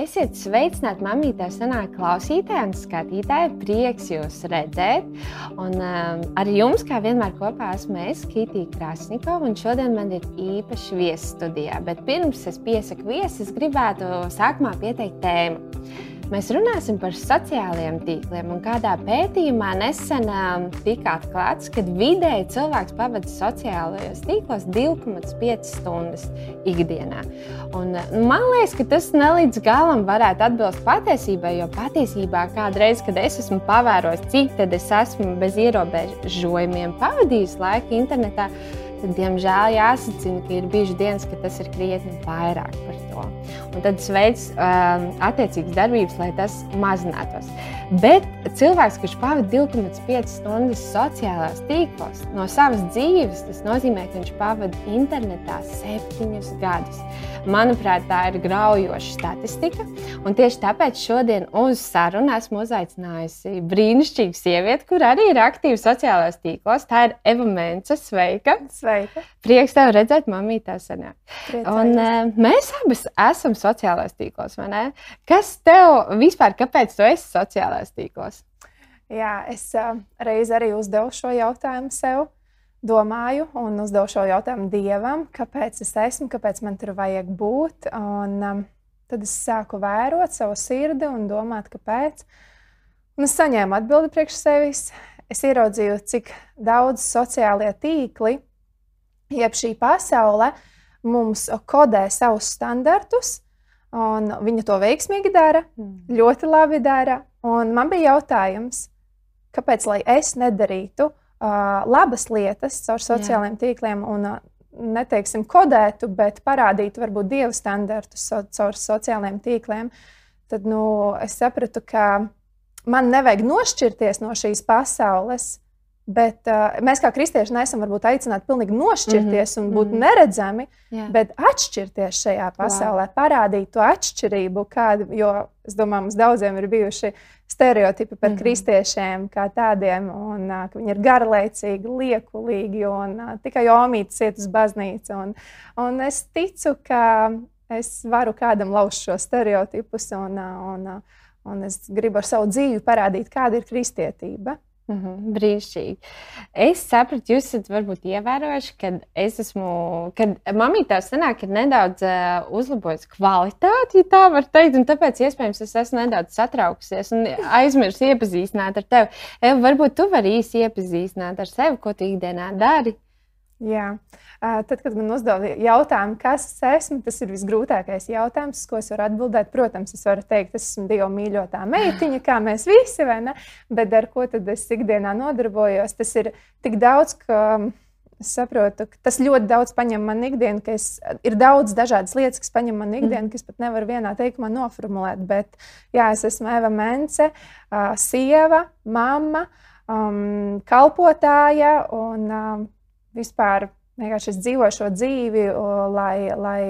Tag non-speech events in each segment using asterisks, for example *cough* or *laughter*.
Esiet sveicināti, mamītē, senāk klausītāji un skatītāji. Prieks jūs redzēt. Un, um, arī jums, kā vienmēr, kopā esmu es, Kitija Krasnikova. Un šodien man ir īpašs viesis studijā. Bet pirms es piesaku viesu, es gribētu sākumā pieteikt tēmu. Mēs runāsim par sociālajiem tīkliem. Kādā pētījumā nesen um, tika atklāts, ka vidēji cilvēks pavadīja sociālajos tīklos 2,5 stundas ikdienā. Un, nu, man liekas, ka tas nelīdz galam varētu atbilst patiesībai, jo patiesībā kādreiz, kad es esmu pavērojis, cik tad es esmu bez ierobežojumiem pavadījis laiku internetā, tad, diemžēl, jāsacina, ka ir bijušas dienas, kad tas ir krietni vairāk par to. Un tad veicu um, attiecīgas darbības, lai tas mazinātos. Bet cilvēks, kurš pavadīja 2,5 stundas sociālajās tīklos no savas dzīves, tas nozīmē, ka viņš pavadīja internetā septiņus gadus. Manuprāt, tā ir graujoša statistika. Un tieši tāpēc šodien uz sarunu esmu uzaicinājusi brīnišķīgu sievieti, kur arī ir aktīva sociālajos tīklos. Tā ir Eva Mence. Sveika! Sveika! Prieks tev redzēt, mamītā senāk. Un, uh, mēs abas esam sociālajos tīklos, vai ne? Kas tev vispār, kāpēc tu esi sociālajos tīklos? Jā, es uh, reiz arī uzdevu šo jautājumu sev domāju un uzdevu šo jautājumu Dievam, kāpēc es esmu, kāpēc man tur vajag būt. Un, um, tad es sāku vērot savu sirdi un domāt, kāpēc. Un es saņēmu atbildi priekš sevis. Es ieraudzīju, cik daudz sociālie tīkli, jeb šī pasaule, mums kodē savus standartus, un viņa to veiksmīgi dara, mm. ļoti labi dara. Un man bija jautājums, kāpēc es nedarītu uh, labas lietas caur sociālajiem Jā. tīkliem un uh, neteiksim kodētu, bet parādītu varbūt dievu standartus so, caur sociālajiem tīkliem, tad nu, es sapratu, ka man nevajag nošķirties no šīs pasaules. Bet uh, mēs kā kristieši neesam varbūt aicināti pilnīgi nošķirties mm -hmm. un būt mm -hmm. neredzami, yeah. bet atšķirties šajā pasaulē, wow. parādīt to atšķirību, kāda, jo es domāju, mums daudziem ir bijuši stereotipi par mm -hmm. kristiešiem kā tādiem, un uh, ka viņi ir garlaicīgi, liekulīgi un uh, tikai omītis iet uz baznīcu. Un, un es ticu, ka es varu kādam lauzt šo stereotipus, un, uh, un, un es gribu ar savu dzīvi parādīt, kāda ir kristietība. Mm -hmm, brīnišķīgi. Es sapratu, jūs esat varbūt ievērojuši, ka es esmu, kad mamītā sanāk, ir nedaudz uh, uzlabojusi kvalitāti, ja tā var teikt, un tāpēc iespējams es esmu nedaudz satraukusies un aizmirsu iepazīstināt ar tevi. Eva, varbūt tu vari īsi iepazīstināt ar sevi, ko tu ikdienā dari. Jā. Tad, kad man uzdeva jautājumu, kas es esmu, tas ir visgrūtākais jautājums, ko es varu atbildēt. Protams, es varu teikt, es esmu Dieva mīļotā meitiņa, kā mēs visi, vai ne? Bet ar ko tad es ikdienā nodarbojos? Tas ir tik daudz, ka es saprotu, ka tas ļoti daudz paņem man ikdienu, ka es, ir daudz dažādas lietas, kas paņem man ikdienu, mm. kas pat nevar vienā teikumā noformulēt. Bet jā, es esmu Eva Mence, sieva, mamma, um, kalpotāja un um, vispār vienkārši es dzīvoju šo dzīvi, lai, lai,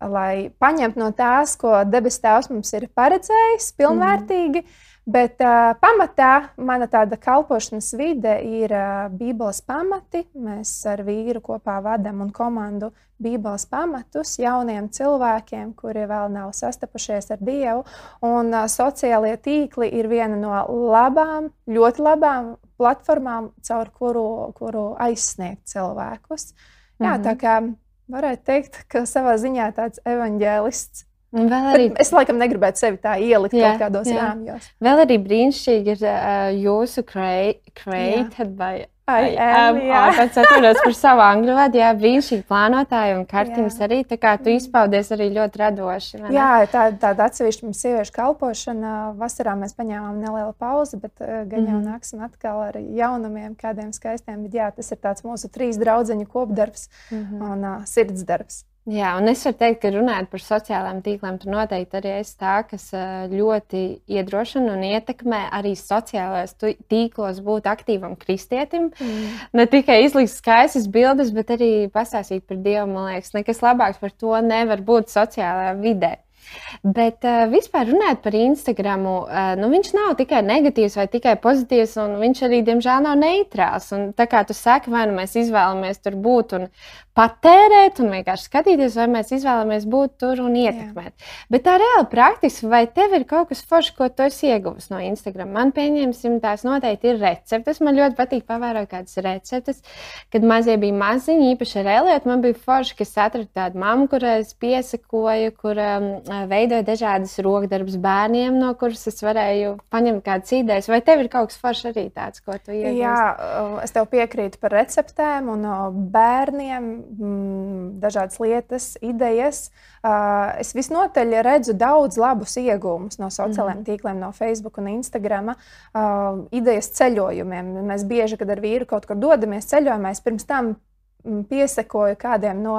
lai paņemtu no tās, ko debes Tēvs mums ir paredzējis, pilnvērtīgi. Mm. Bet uh, pamatā mana tāda kalpošanas vide ir uh, Bībeles pamati. Mēs ar vīru kopā vadām un komandu Bībeles pamatus jauniem cilvēkiem, kuri vēl nav sastapušies ar Dievu. Un uh, sociālie tīkli ir viena no labām, ļoti labām platformām, caur kuru, kuru aizsniegt cilvēkus. Jā, mm -hmm. tā kā varētu teikt, ka savā ziņā tāds evaņģēlists Arī... Bet es laikam negribētu sevi tā ielikt jā, kaut kādos rāmjos. Vēl arī brīnišķīgi ir uh, jūsu created by. I am, Pēc atceros par savu angļu vārdu, jā, brīnišķīgi plānotāji un kartiņas jā. arī, tā kā tu izpaudies arī ļoti radoši. Jā, tā, tāda atsevišķa mums sieviešu kalpošana. Vasarā mēs paņēmām nelielu pauzi, bet uh, gan jau mm. nāksim atkal ar jaunumiem, kādiem skaistiem, bet jā, tas ir tāds mūsu trīs draudzeņu kopdarbs mm -hmm. un uh, sirdsdarbs. Jā, un es varu teikt, ka runājot par sociālajiem tīkliem, tur noteikti arī es tā, kas ļoti iedrošina un ietekmē arī sociālajos tīklos būt aktīvam kristietim. Mm. Ne tikai izlikt skaistas bildes, bet arī pastāstīt par Dievu. Man liekas, nekas labāks par to nevar būt sociālajā vidē. Bet uh, vispār runājot par Instagram, uh, nu, viņš nav tikai negatīvs vai tikai pozitīvs, un viņš arī, diemžēl, nav neitrāls. Un, tā kā tu saki, vai nu mēs izvēlamies tur būt un patērēt un vienkārši skatīties, vai mēs izvēlamies būt tur un ietekmēt. Jā. Bet tā reāli praktiski, vai tev ir kaut kas foršs, ko tu esi ieguvis no Instagram? Man, pieņemsim, tās noteikti ir receptes. Man ļoti patīk pavērot kādas receptes. Kad mazie bija maziņi, īpaši ar Eliotu, man bija forši, ka es atradu tādu mammu, kurai es piesakoju, kur um, veidoja dažādas rokdarbus bērniem, no kuras es varēju paņemt kādas idejas. Vai tev ir kaut kas foršs arī tāds, ko tu iegūsi? Jā, es tev piekrītu par receptēm un bērniem mm, dažādas lietas, idejas. Uh, es visnotaļ redzu daudz labus iegūmus no sociālajiem mm. tīkliem, no Facebook un Instagram. Uh, idejas ceļojumiem. Mēs bieži, kad ar vīru kaut kur dodamies ceļojumā, es pirms tam piesakoju kādiem no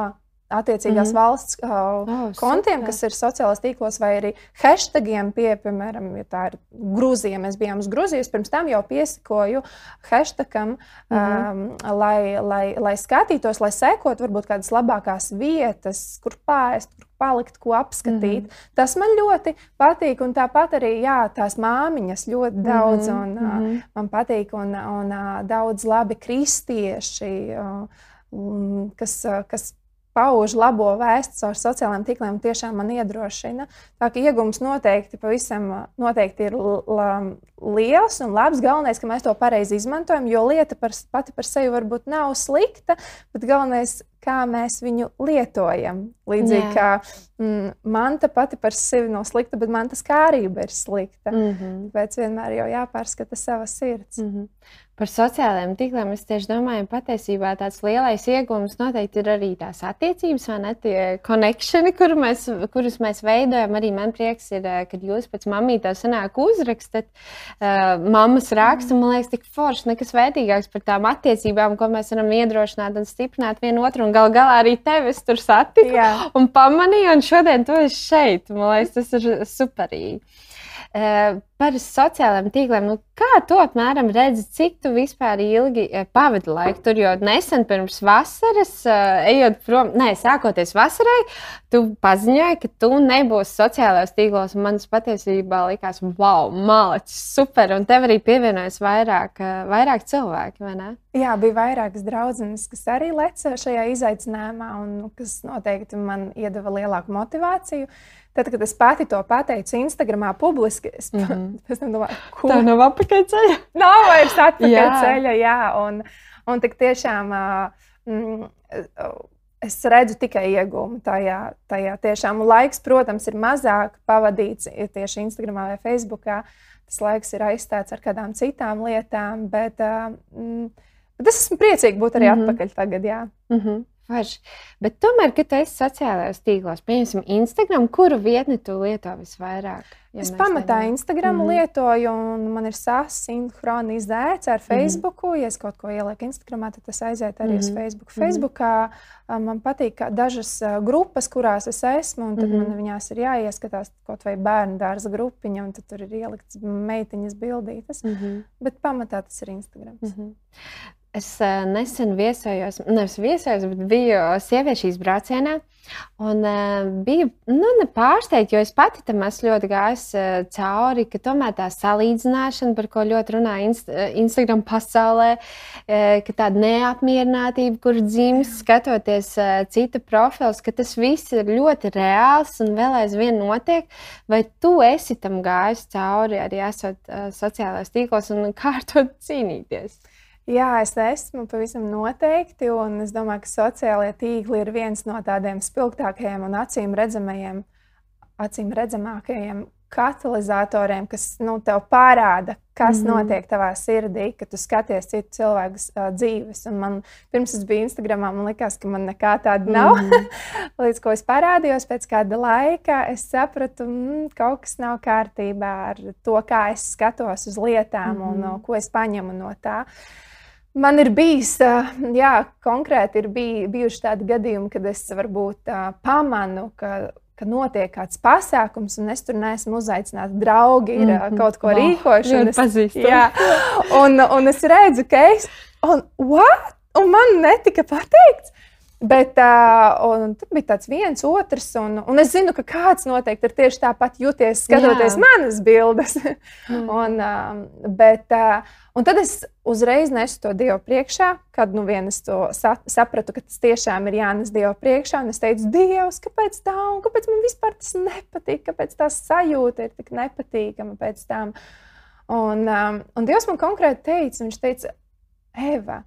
attiecīgās mm -hmm. valsts uh, oh, kontiem, super. kas ir sociālajos tīklos, vai arī hashtagiem, pie, piemēram, ja tā ir Grūzija. Mēs bijām uz Grūzijas, pirms tam jau piesakoju hashtagam, mm -hmm. um, lai, lai, lai skatītos, lai sekot varbūt kādas labākās vietas, kur pāriest, kur palikt, ko apskatīt. Mm -hmm. Tas man ļoti patīk, un tāpat arī jā, tās māmiņas ļoti daudz, mm -hmm. un mm -hmm. man patīk, un, un daudz labi kristieši. Kas, kas pauž labo vēstu caur sociālajiem tīkliem, tiešām man iedrošina. Tā kā iegūms noteikti pavisam noteikti ir liels un labs. Galvenais, ka mēs to pareizi izmantojam, jo lieta par, pati par sevi varbūt nav slikta, bet galvenais, kā mēs viņu lietojam. Līdzīgi Jā. kā mm, manta pati par sevi nav slikta, bet mantas kārība ir slikta. Mm -hmm. Tāpēc vienmēr jau jāpārskata sava sirds. Mm -hmm. Par sociālajiem tīkliem es tieši domāju, patiesībā tāds lielais iegūms noteikti ir arī tās attiecības, vai ne? Tie konekšņi, kur mēs, kurus mēs veidojam. Arī man prieks ir, eh, kad jūs pēc mamītā sanāk uzrakstat uh, mammas rakstu. Man liekas, tik forši, nekas vērtīgāks par tām attiecībām, ko mēs varam iedrošināt un stiprināt vienu otru. Un gal galā arī tevis tur satiku Jā. un pamanīju, un šodien tu esi šeit. Man liekas, tas ir superīgi. Uh, par sociālajiem tīkliem. Nu, kā tu apmēram redzi, cik tu vispār ilgi eh, pavadi laiku tur? Jo nesen pirms vasaras, eh, ejot prom, nē, sākoties vasarai, tu paziņoji, ka tu nebūsi sociālajos tīklos. Man tas patiesībā likās, wow, malacis, super. Un tev arī pievienojas vairāk, eh, vairāk cilvēki, vai ne? Jā, bija vairākas draudzenes, kas arī leca šajā izaicinājumā un kas noteikti man iedeva lielāku motivāciju. Tad, kad es pati to pateicu Instagramā publiski, es mm -hmm. *laughs* Tam domāju, ko tā nav apakaļceļa. Nav vairs atpakaļceļa, jā. jā. Un, un tik tiešām mm, es redzu tikai iegūmu tajā. tajā tiešām. Un laiks, protams, ir mazāk pavadīts tieši Instagram vai Facebook. Tas laiks ir aizstāts ar kādām citām lietām, bet, mm, bet es esmu priecīga būt arī mm -hmm. atpakaļ tagad. Jā. Mm -hmm. Varš. Bet tomēr, kad esi sociālajos tīklos, piemēram, Instagram, kuru vietni tu lieto visvairāk? Ja es pamatā nevienu. Instagram mm -hmm. lietoju, un man ir sasinhronizēts ar Facebook. Mm -hmm. Ja es kaut ko ielieku Instagramā, tad tas aiziet arī mm -hmm. uz mhm. Facebook. Mhm. Facebookā man patīk dažas grupas, kurās es esmu, un tad mm -hmm. man viņās ir jāieskatās kaut vai bērnu dārza grupiņa, un tur ir ielikts meitiņas bildītas. Mm -hmm. Bet pamatā tas ir Instagram. Mm -hmm. Es uh, nesen viesojos, nevis viesojos, bet biju sieviešu izbraucienā. Un uh, biju nu, pārsteigta, jo es pati tam esmu ļoti gājis uh, cauri, ka tomēr tā salīdzināšana, par ko ļoti runā inst Instagram pasaulē, uh, ka tāda neapmierinātība, kur dzimst skatoties uh, citu profilus, ka tas viss ir ļoti reāls un vēl aizvien notiek. Vai tu esi tam gājis cauri arī esot uh, sociālajos tīklos un *laughs* kā ar to cīnīties? Jā, es esmu pavisam noteikti, un es domāju, ka sociālajie tīkli ir viens no tādiem spilgtākajiem un acīm redzamajiem, acīm redzamākajiem katalizatoriem, kas nu, tev parāda, kas mm -hmm. notiek tavā sirdī, kad tu skaties citu cilvēku uh, dzīves. Un man pirms es biju Instagramā, man likās, ka man nekā tāda nav. Mm -hmm. *laughs* Līdz ko es parādījos pēc kāda laika, es sapratu, ka mm, kaut kas nav kārtībā ar to, kā es skatos uz lietām mm -hmm. un no, ko es paņemu no tā. Uh, Man ir bijis, jā, konkrēti ir bij, bijuši tādi gadījumi, kad es varbūt pamanu, ka, ka notiek kāds pasākums, un es tur neesmu uzaicināts. Draugi ir mm -hmm. kaut ko wow, rīkojuši. Es, pazīstu. jā, un, un es redzu, ka es, un, what? un man netika pateikts. Bet uh, tur bija tāds viens, otrs, un, un es zinu, ka kāds noteikti ir tieši tāpat jūties, skatoties Jā. manas bildes. mm. un, uh, bet, uh, un tad es uzreiz nesu to Dievu priekšā, kad nu es to sa sapratu, ka tas tiešām ir jānes Dievu priekšā. Es teicu, Dievs, kāpēc tā, un kāpēc man vispār tas nepatīk, kāpēc tā sajūta ir tik nepatīkama pēc tam. Un, um, un Dievs man konkrēti teica, viņš teica, Eva,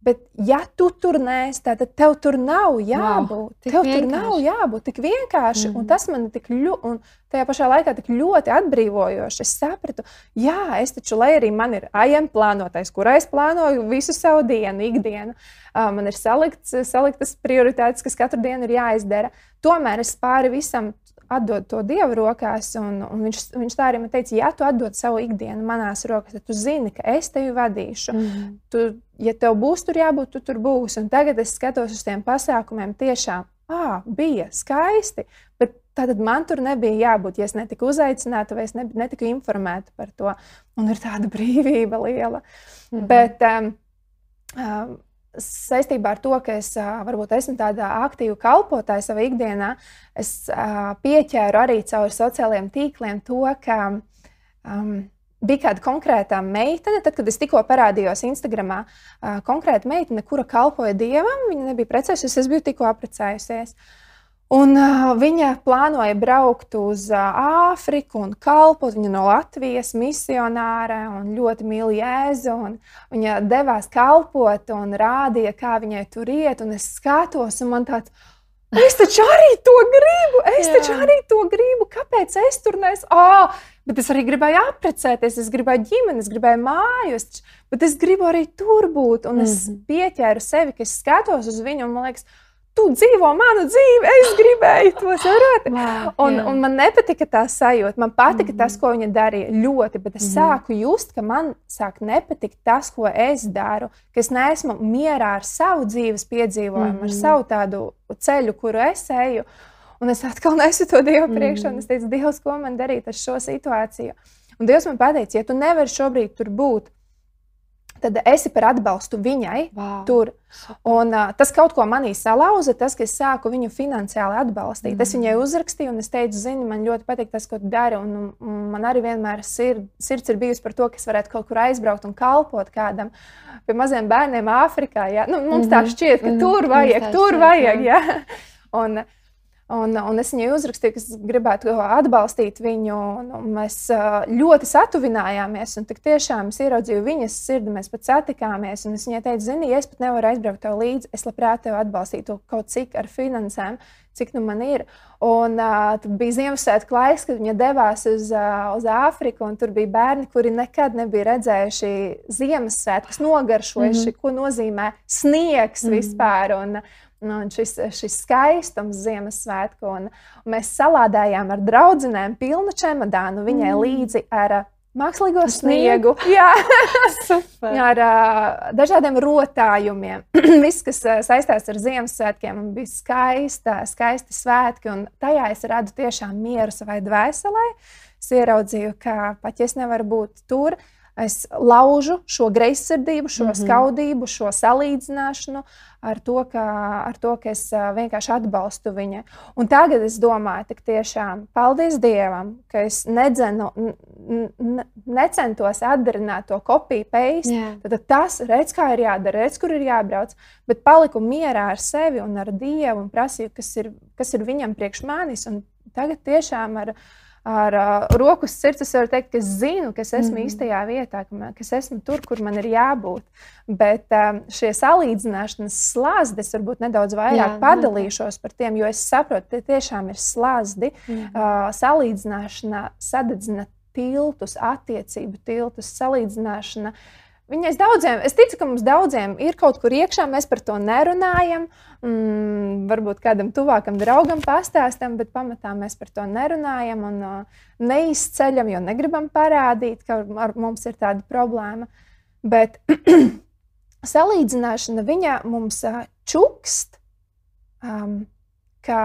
Bet, ja tu tur nēs, tad tev tur nav jābūt. Wow, tev vienkārši. tur nav jābūt tik vienkārši. Mm. Un tas man tik ļoti, un tajā pašā laikā tik ļoti atbrīvojoši. Es sapratu, jā, es taču, lai arī man ir AIM plānotais, kurā es plānoju visu savu dienu, ikdienu, uh, man ir salikts, saliktas prioritātes, kas katru dienu ir jāizdara. Tomēr es pāri visam atdod to Dievu rokās. Un, un viņš, viņš tā arī man teica, ja tu atdod savu ikdienu manās rokās, tad tu zini, ka es tevi vadīšu. Mm -hmm. tu, ja tev būs tur jābūt, tu tur būsi. Un tagad es skatos uz tiem pasākumiem, tiešām ah, bija skaisti. Bet Tātad man tur nebija jābūt, ja es netiku uzaicināta vai es netiku informēta par to. Un ir tāda *laughs* brīvība liela. Mm -hmm. Bet um, um, saistībā ar to, ka es varbūt esmu tāda aktīva kalpotāja savā ikdienā, es pieķēru arī caur sociālajiem tīkliem to, ka um, bija kāda konkrēta meitene, tad, kad es tikko parādījos Instagramā, konkrēta meitene, kura kalpoja dievam, viņa nebija precējusies, es biju tikko apprecējusies. Uh, Un, viņa plānoja braukt uz Āfriku un kalpot. Viņa no Latvijas misionāra un ļoti mīl jēzu. Viņa devās kalpot un rādīja, kā viņai tur iet. Un es skatos, un man tāds. Es taču arī to gribu, es Jā. taču arī to gribu. Kāpēc es tur neesmu? Oh, bet es arī gribēju apprecēties, es gribēju ģimeni, es gribēju māju, es, bet es gribu arī tur būt. Un mm -hmm. es mhm. pieķēru sevi, ka es skatos uz viņu un man liekas, tu dzīvo manu dzīvi, es gribēju to saprast. Wow, un, jā. un man nepatika tā sajūta. Man patika mm -hmm. tas, ko viņa darīja ļoti, bet es mm -hmm. sāku just, ka man sāk nepatikt tas, ko es daru, ka es neesmu mierā ar savu dzīves piedzīvojumu, mm -hmm. ar mhm. savu tādu ceļu, kuru es eju. Un es atkal nesu to Dievu priekšā, un es teicu, Dievs, ko man darīt ar šo situāciju. Un Dievs man teica, ja tu nevari šobrīd tur būt, tad esi par atbalstu viņai wow. tur. Un, uh, tas kaut ko manī salauza, tas, ka es sāku viņu finansiāli atbalstīt. Mm. Es viņai uzrakstīju, un es teicu, zini, man ļoti patīk tas, ko tu dari. Un, un man arī vienmēr sird, sirds ir bijusi par to, ka es varētu kaut kur aizbraukt un kalpot kādam. Pie maziem bērniem Āfrikā. Ja? Nu, mums mm -hmm. tā mhm. šķiet, ka mm -hmm. tur vajag, tur vajag. Ja? *laughs* Un, Un, un es viņai uzrakstīju, ka es gribētu atbalstīt viņu. Mēs ļoti satuvinājāmies. Un tiešām es ieraudzīju viņas sirdi, mēs pat satikāmies. Es viņai teicu, zini, ja es pat nevaru aizbraukt tev līdzi, es labprāt tevi atbalstītu kaut cik ar finansēm, cik nu man ir. Un uh, bija Ziemassvētku laiks, kad viņa devās uz, uh, uz Āfriku. Tur bija bērni, kuri nekad nebija redzējuši Ziemassvētkus, nogaršojuši, mm -hmm. ko nozīmē sniegs mm -hmm. vispār. Un, Nu, šis, šis skaistums Ziemassvētku. Un, un mēs salādējām ar draugiem pilnu čemodānu viņai mm. līdzi ar uh, mākslīgo sniegu. *laughs* Jā, ar uh, dažādiem rotājumiem. *clears throat* Viss, kas uh, saistās ar Ziemassvētkiem, bija skaista, skaisti svētki. Un tajā es radu tiešām mieru savai dvēselē. Es ieraudzīju, ka pat ja es nevaru būt tur, es laužu šo greizsirdību, šo mm -hmm. skaudību, šo salīdzināšanu ar to, ka, ar to, ka es vienkārši atbalstu viņu. Un tagad es domāju, ka tiešām paldies Dievam, ka es nedzenu, necentos atdarināt to kopiju paste. Yeah. Tad tas, redz, kā ir jādara, redz, kur ir jābrauc, bet paliku mierā ar sevi un ar Dievu un prasīju, kas ir, kas ir viņam priekš manis. Un tagad tiešām ar viņu ar uh, roku sirds es varu teikt, ka es zinu, ka es esmu mm. īstajā vietā, ka, man, ka es esmu tur, kur man ir jābūt. Bet um, šie salīdzināšanas slazdi, es varbūt nedaudz vairāk Jā, padalīšos jā. par tiem, jo es saprotu, ka tie tiešām ir slazdi. Mm. Uh, salīdzināšana sadedzina tiltus, attiecību tiltus, salīdzināšana. Viņai daudziem, es ticu, ka mums daudziem ir kaut kur iekšā, mēs par to nerunājam. Mm, varbūt kādam tuvākam draugam pastāstam, bet pamatā mēs par to nerunājam un uh, neizceļam, jo negribam parādīt, ka ar mums ir tāda problēma. Bet *clears throat* salīdzināšana viņa mums uh, čukst, um, ka,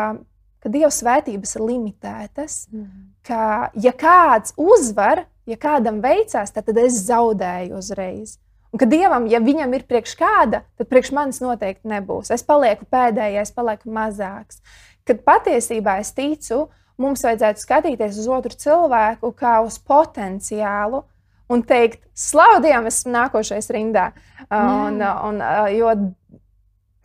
ka Dieva svētības ir limitētas, mm. ka ja kāds uzvar, ja kādam veicās, tad es zaudēju uzreiz. Un ka dievam, ja viņam ir priekš kāda, tad priekš manis noteikti nebūs. Es palieku pēdējais, palieku mazāks. Kad patiesībā es ticu, mums vajadzētu skatīties uz otru cilvēku kā uz potenciālu un teikt, slavu Dievam, esmu nākošais rindā. Un, un, jo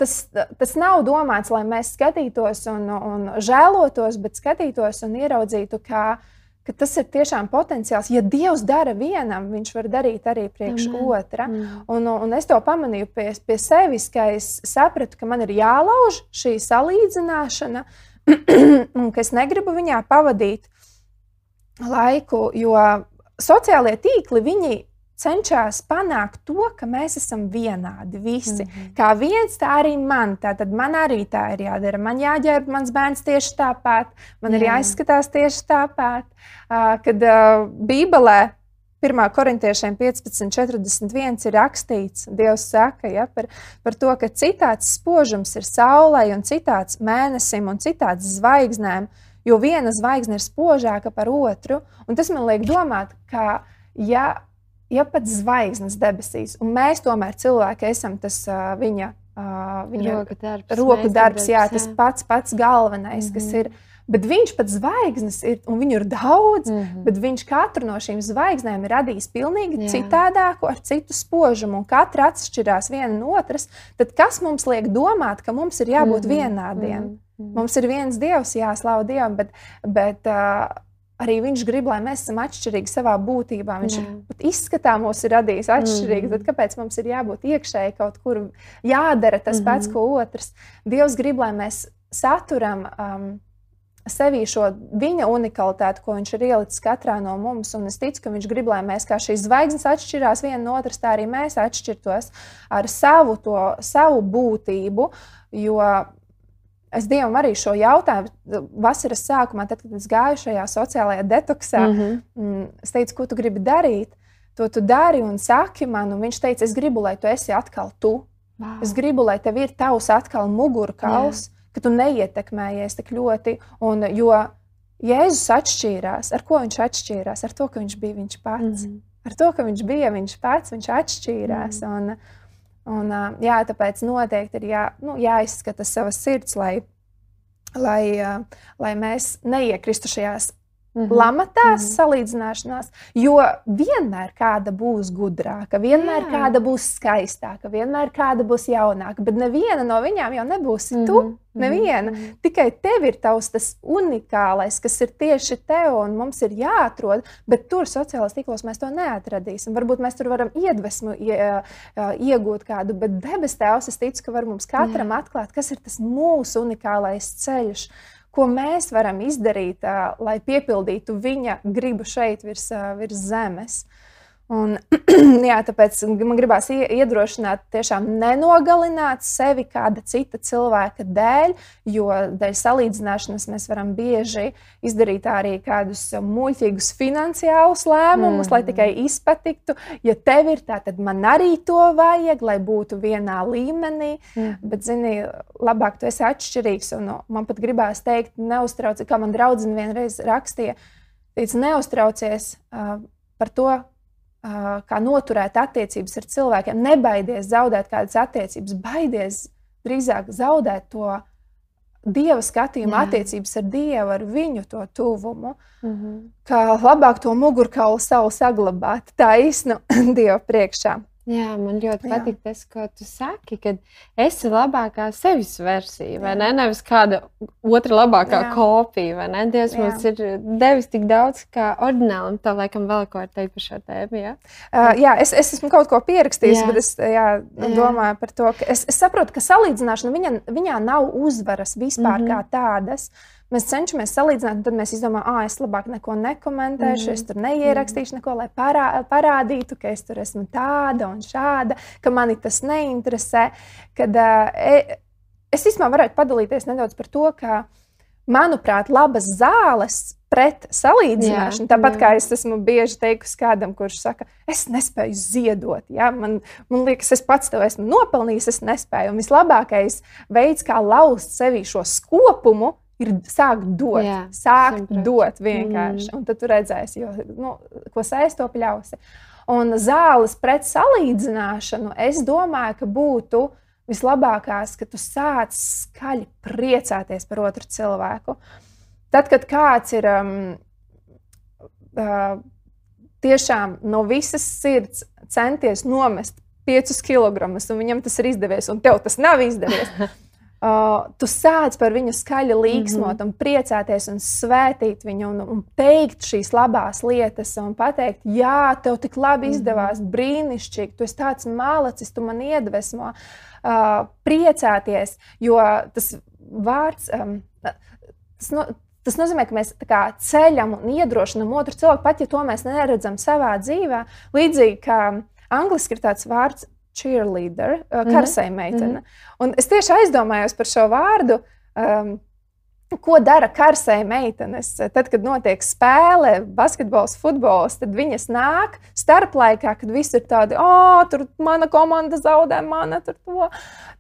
tas, tas nav domāts, lai mēs skatītos un, un žēlotos, bet skatītos un ieraudzītu, kā, ka tas ir tiešām potenciāls. Ja Dievs dara vienam, Viņš var darīt arī priekš Amen. otra. Mm. Un, un es to pamanīju pie, pie sevis, ka es sapratu, ka man ir jālauž šī salīdzināšana, *clears throat* un ka es negribu viņā pavadīt laiku, jo sociālie tīkli, viņi cenšas panākt to, ka mēs esam vienādi visi. Mm -hmm. Kā viens, tā arī man. Tātad man arī tā ir jādara. Man jāģērb mans bērns tieši tāpat, man Jā. ir jāizskatās tieši tāpat. Uh, kad uh, Bībelē 1. korintiešiem 15.41 ir rakstīts, Dievs saka ja, par, par to, ka citāds spožums ir saulē, un citāds mēnesim, un citāds zvaigznēm jo viena zvaigzne ir spožāka par otru. Tas man liek domāt, ka ja, ja pat zvaigznes debesīs, un mēs tomēr cilvēki esam tas uh, viņa, uh, viņa roku darbs, roku darbs jā, tas jā. pats, pats galvenais, mm -hmm. kas mhm. ir. Bet viņš pat zvaigznes ir, un viņu ir daudz, mm -hmm. bet viņš katru no šīm zvaigznēm ir radījis pilnīgi Jā. citādāku, ar citu spožumu, un katra atšķirās viena no otras. Tad kas mums liek domāt, ka mums ir jābūt mm -hmm. vienādiem? Mm -hmm. Mm. Mums ir viens dievs, jāslavu Dievam, bet, bet uh, arī viņš grib, lai mēs esam atšķirīgi savā būtībā. Viņš Jā. ir izskatā mūs ir radījis atšķirīgi. Mm. Tad kāpēc mums ir jābūt iekšēji kaut kur jādara tas mm. pats, ko otrs? Dievs grib, lai mēs saturam. Um, Sevī šo viņa unikalitāti, ko viņš ir ielicis katrā no mums. Un es ticu, ka viņš grib, lai mēs kā šīs zvaigznes atšķirās viena no otras, tā arī mēs atšķirtos ar savu, to, savu būtību. Jo Es Dievam arī šo jautājumu vasaras sākumā, tad, kad es gāju šajā sociālajā detoksā. Mhm. Mm -hmm. Es teicu, ko tu gribi darīt? To tu dari un saki man, un viņš teica, es gribu, lai tu esi atkal tu. Wow. Es gribu, lai tev ir tavs atkal mugurkauls, yeah. ka tu neietekmējies tik ļoti. Un, jo Jēzus atšķīrās. Ar ko viņš atšķīrās? Ar to, ka viņš bija viņš pats. Mm -hmm. Ar to, ka viņš bija viņš pats, viņš atšķīrās. Mm -hmm. un, Un, jā, tāpēc noteikti ir jā, nu, jāizskata savas sirds, lai, lai, lai mēs neiekristu šajās Mm -hmm. Lamatās mm -hmm. salīdzināšanās, jo vienmēr kāda būs gudrāka, vienmēr Jā. kāda būs skaistāka, vienmēr kāda būs jaunāka, bet neviena no viņām jau nebūs mm -hmm. tu. Mhm. Neviena. Mm -hmm. Tikai tev ir tavs tas unikālais, kas ir tieši tev, un mums ir jāatrod, bet tur sociālajos tīklos mēs to neatradīsim. Varbūt mēs tur varam iedvesmu ie, iegūt kādu, bet debes tēvs, es ticu, ka var mums katram Jā. atklāt, kas ir tas mūsu unikālais ceļš ko mēs varam izdarīt, lai piepildītu viņa gribu šeit virs, virs zemes. Un, *clears throat* jā, tāpēc man gribās iedrošināt, tiešām nenogalināt sevi kāda cita cilvēka dēļ, jo dēļ salīdzināšanas mēs varam bieži izdarīt arī kādus muļķīgus finansiālus lēmumus, mm. lai tikai izpatiktu. Ja tev ir tā, tad man arī to vajag, lai būtu vienā līmenī. Mm. Bet, zini, labāk tu esi atšķirīgs. Un, man pat gribās teikt, neuztraucies, kā man draudzene vienreiz rakstīja, teica, neuztraucies uh, par to kā noturēt attiecības ar cilvēkiem. Nebaidies zaudēt kādas attiecības, baidies drīzāk zaudēt to dieva skatījumu, Jā. attiecības ar dievu, ar viņu to tuvumu. Mm -hmm. Kā labāk to mugurkaulu savu saglabāt, tā īstenībā *clears throat* dieva priekšā. Jā, man ļoti Jā. patīk tas, ko tu saki, ka esi labākā sevis versija, vai ne? Nevis kāda otra labākā Jā. kopija, vai ne? Dievs Jā. mums ir devis tik daudz, kā ordināli, un tā laikam vēl ko ar teikt par šo tēmu. Jā, uh, jā es, es esmu kaut ko pierakstījis, jā. bet es jā, jā. domāju par to, ka es, es saprotu, ka salīdzināšana viņa, viņā nav uzvaras vispār mm -hmm. kā tādas. Mēs cenšamies salīdzināt, un tad mēs izdomājam, ah, es labāk neko nekomentēšu, mm. es tur neierakstīšu neko, lai parā, parādītu, ka es tur esmu tāda un šāda, ka mani tas neinteresē. Kad, uh, es īstenībā varētu padalīties nedaudz par to, ka, manuprāt, labas zāles pret salīdzināšanu. Jā, Tāpat jā. kā es esmu bieži teikusi kādam, kurš saka, es nespēju ziedot. Ja? Man, man liekas, es pats to esmu nopelnījis, es nespēju. Un vislabākais veids, kā lauzt sevī šo skopumu, ir sākt dot, Jā, sākt 100%. dot vienkārši. Mm. Un tad tu redzēsi, jo, nu, ko sēs to pļausi. Un zāles pret salīdzināšanu, es domāju, ka būtu vislabākās, ka tu sāc skaļi priecāties par otru cilvēku. Tad, kad kāds ir um, uh, tiešām no visas sirds centies nomest 5 kg, un viņam tas ir izdevies, un tev tas nav izdevies. *laughs* Uh, tu sāc par viņu skaļi līksmot, mm -hmm. un priecāties, un svētīt viņu, un, un teikt šīs labās lietas, un pateikt, jā, tev tik labi mhm. izdevās, mm -hmm. brīnišķīgi, tu esi tāds malacis, tu man iedvesmo, uh, priecāties, jo tas vārds, um, tas, no, Tas nozīmē, ka mēs kā, ceļam un iedrošinām otru cilvēku, pat ja to mēs neredzam savā dzīvē. Līdzīgi kā angliski ir tāds vārds cheerleader, uh, mhm. karsai meitene. Mm -hmm. Un es tieši aizdomājos par šo vārdu. Um, Ko dara karsai meitenes? Tad, kad notiek spēle, basketbols, futbols, tad viņas nāk starplaikā, kad viss ir tādi, oh, tur mana komanda zaudē, mana tur to.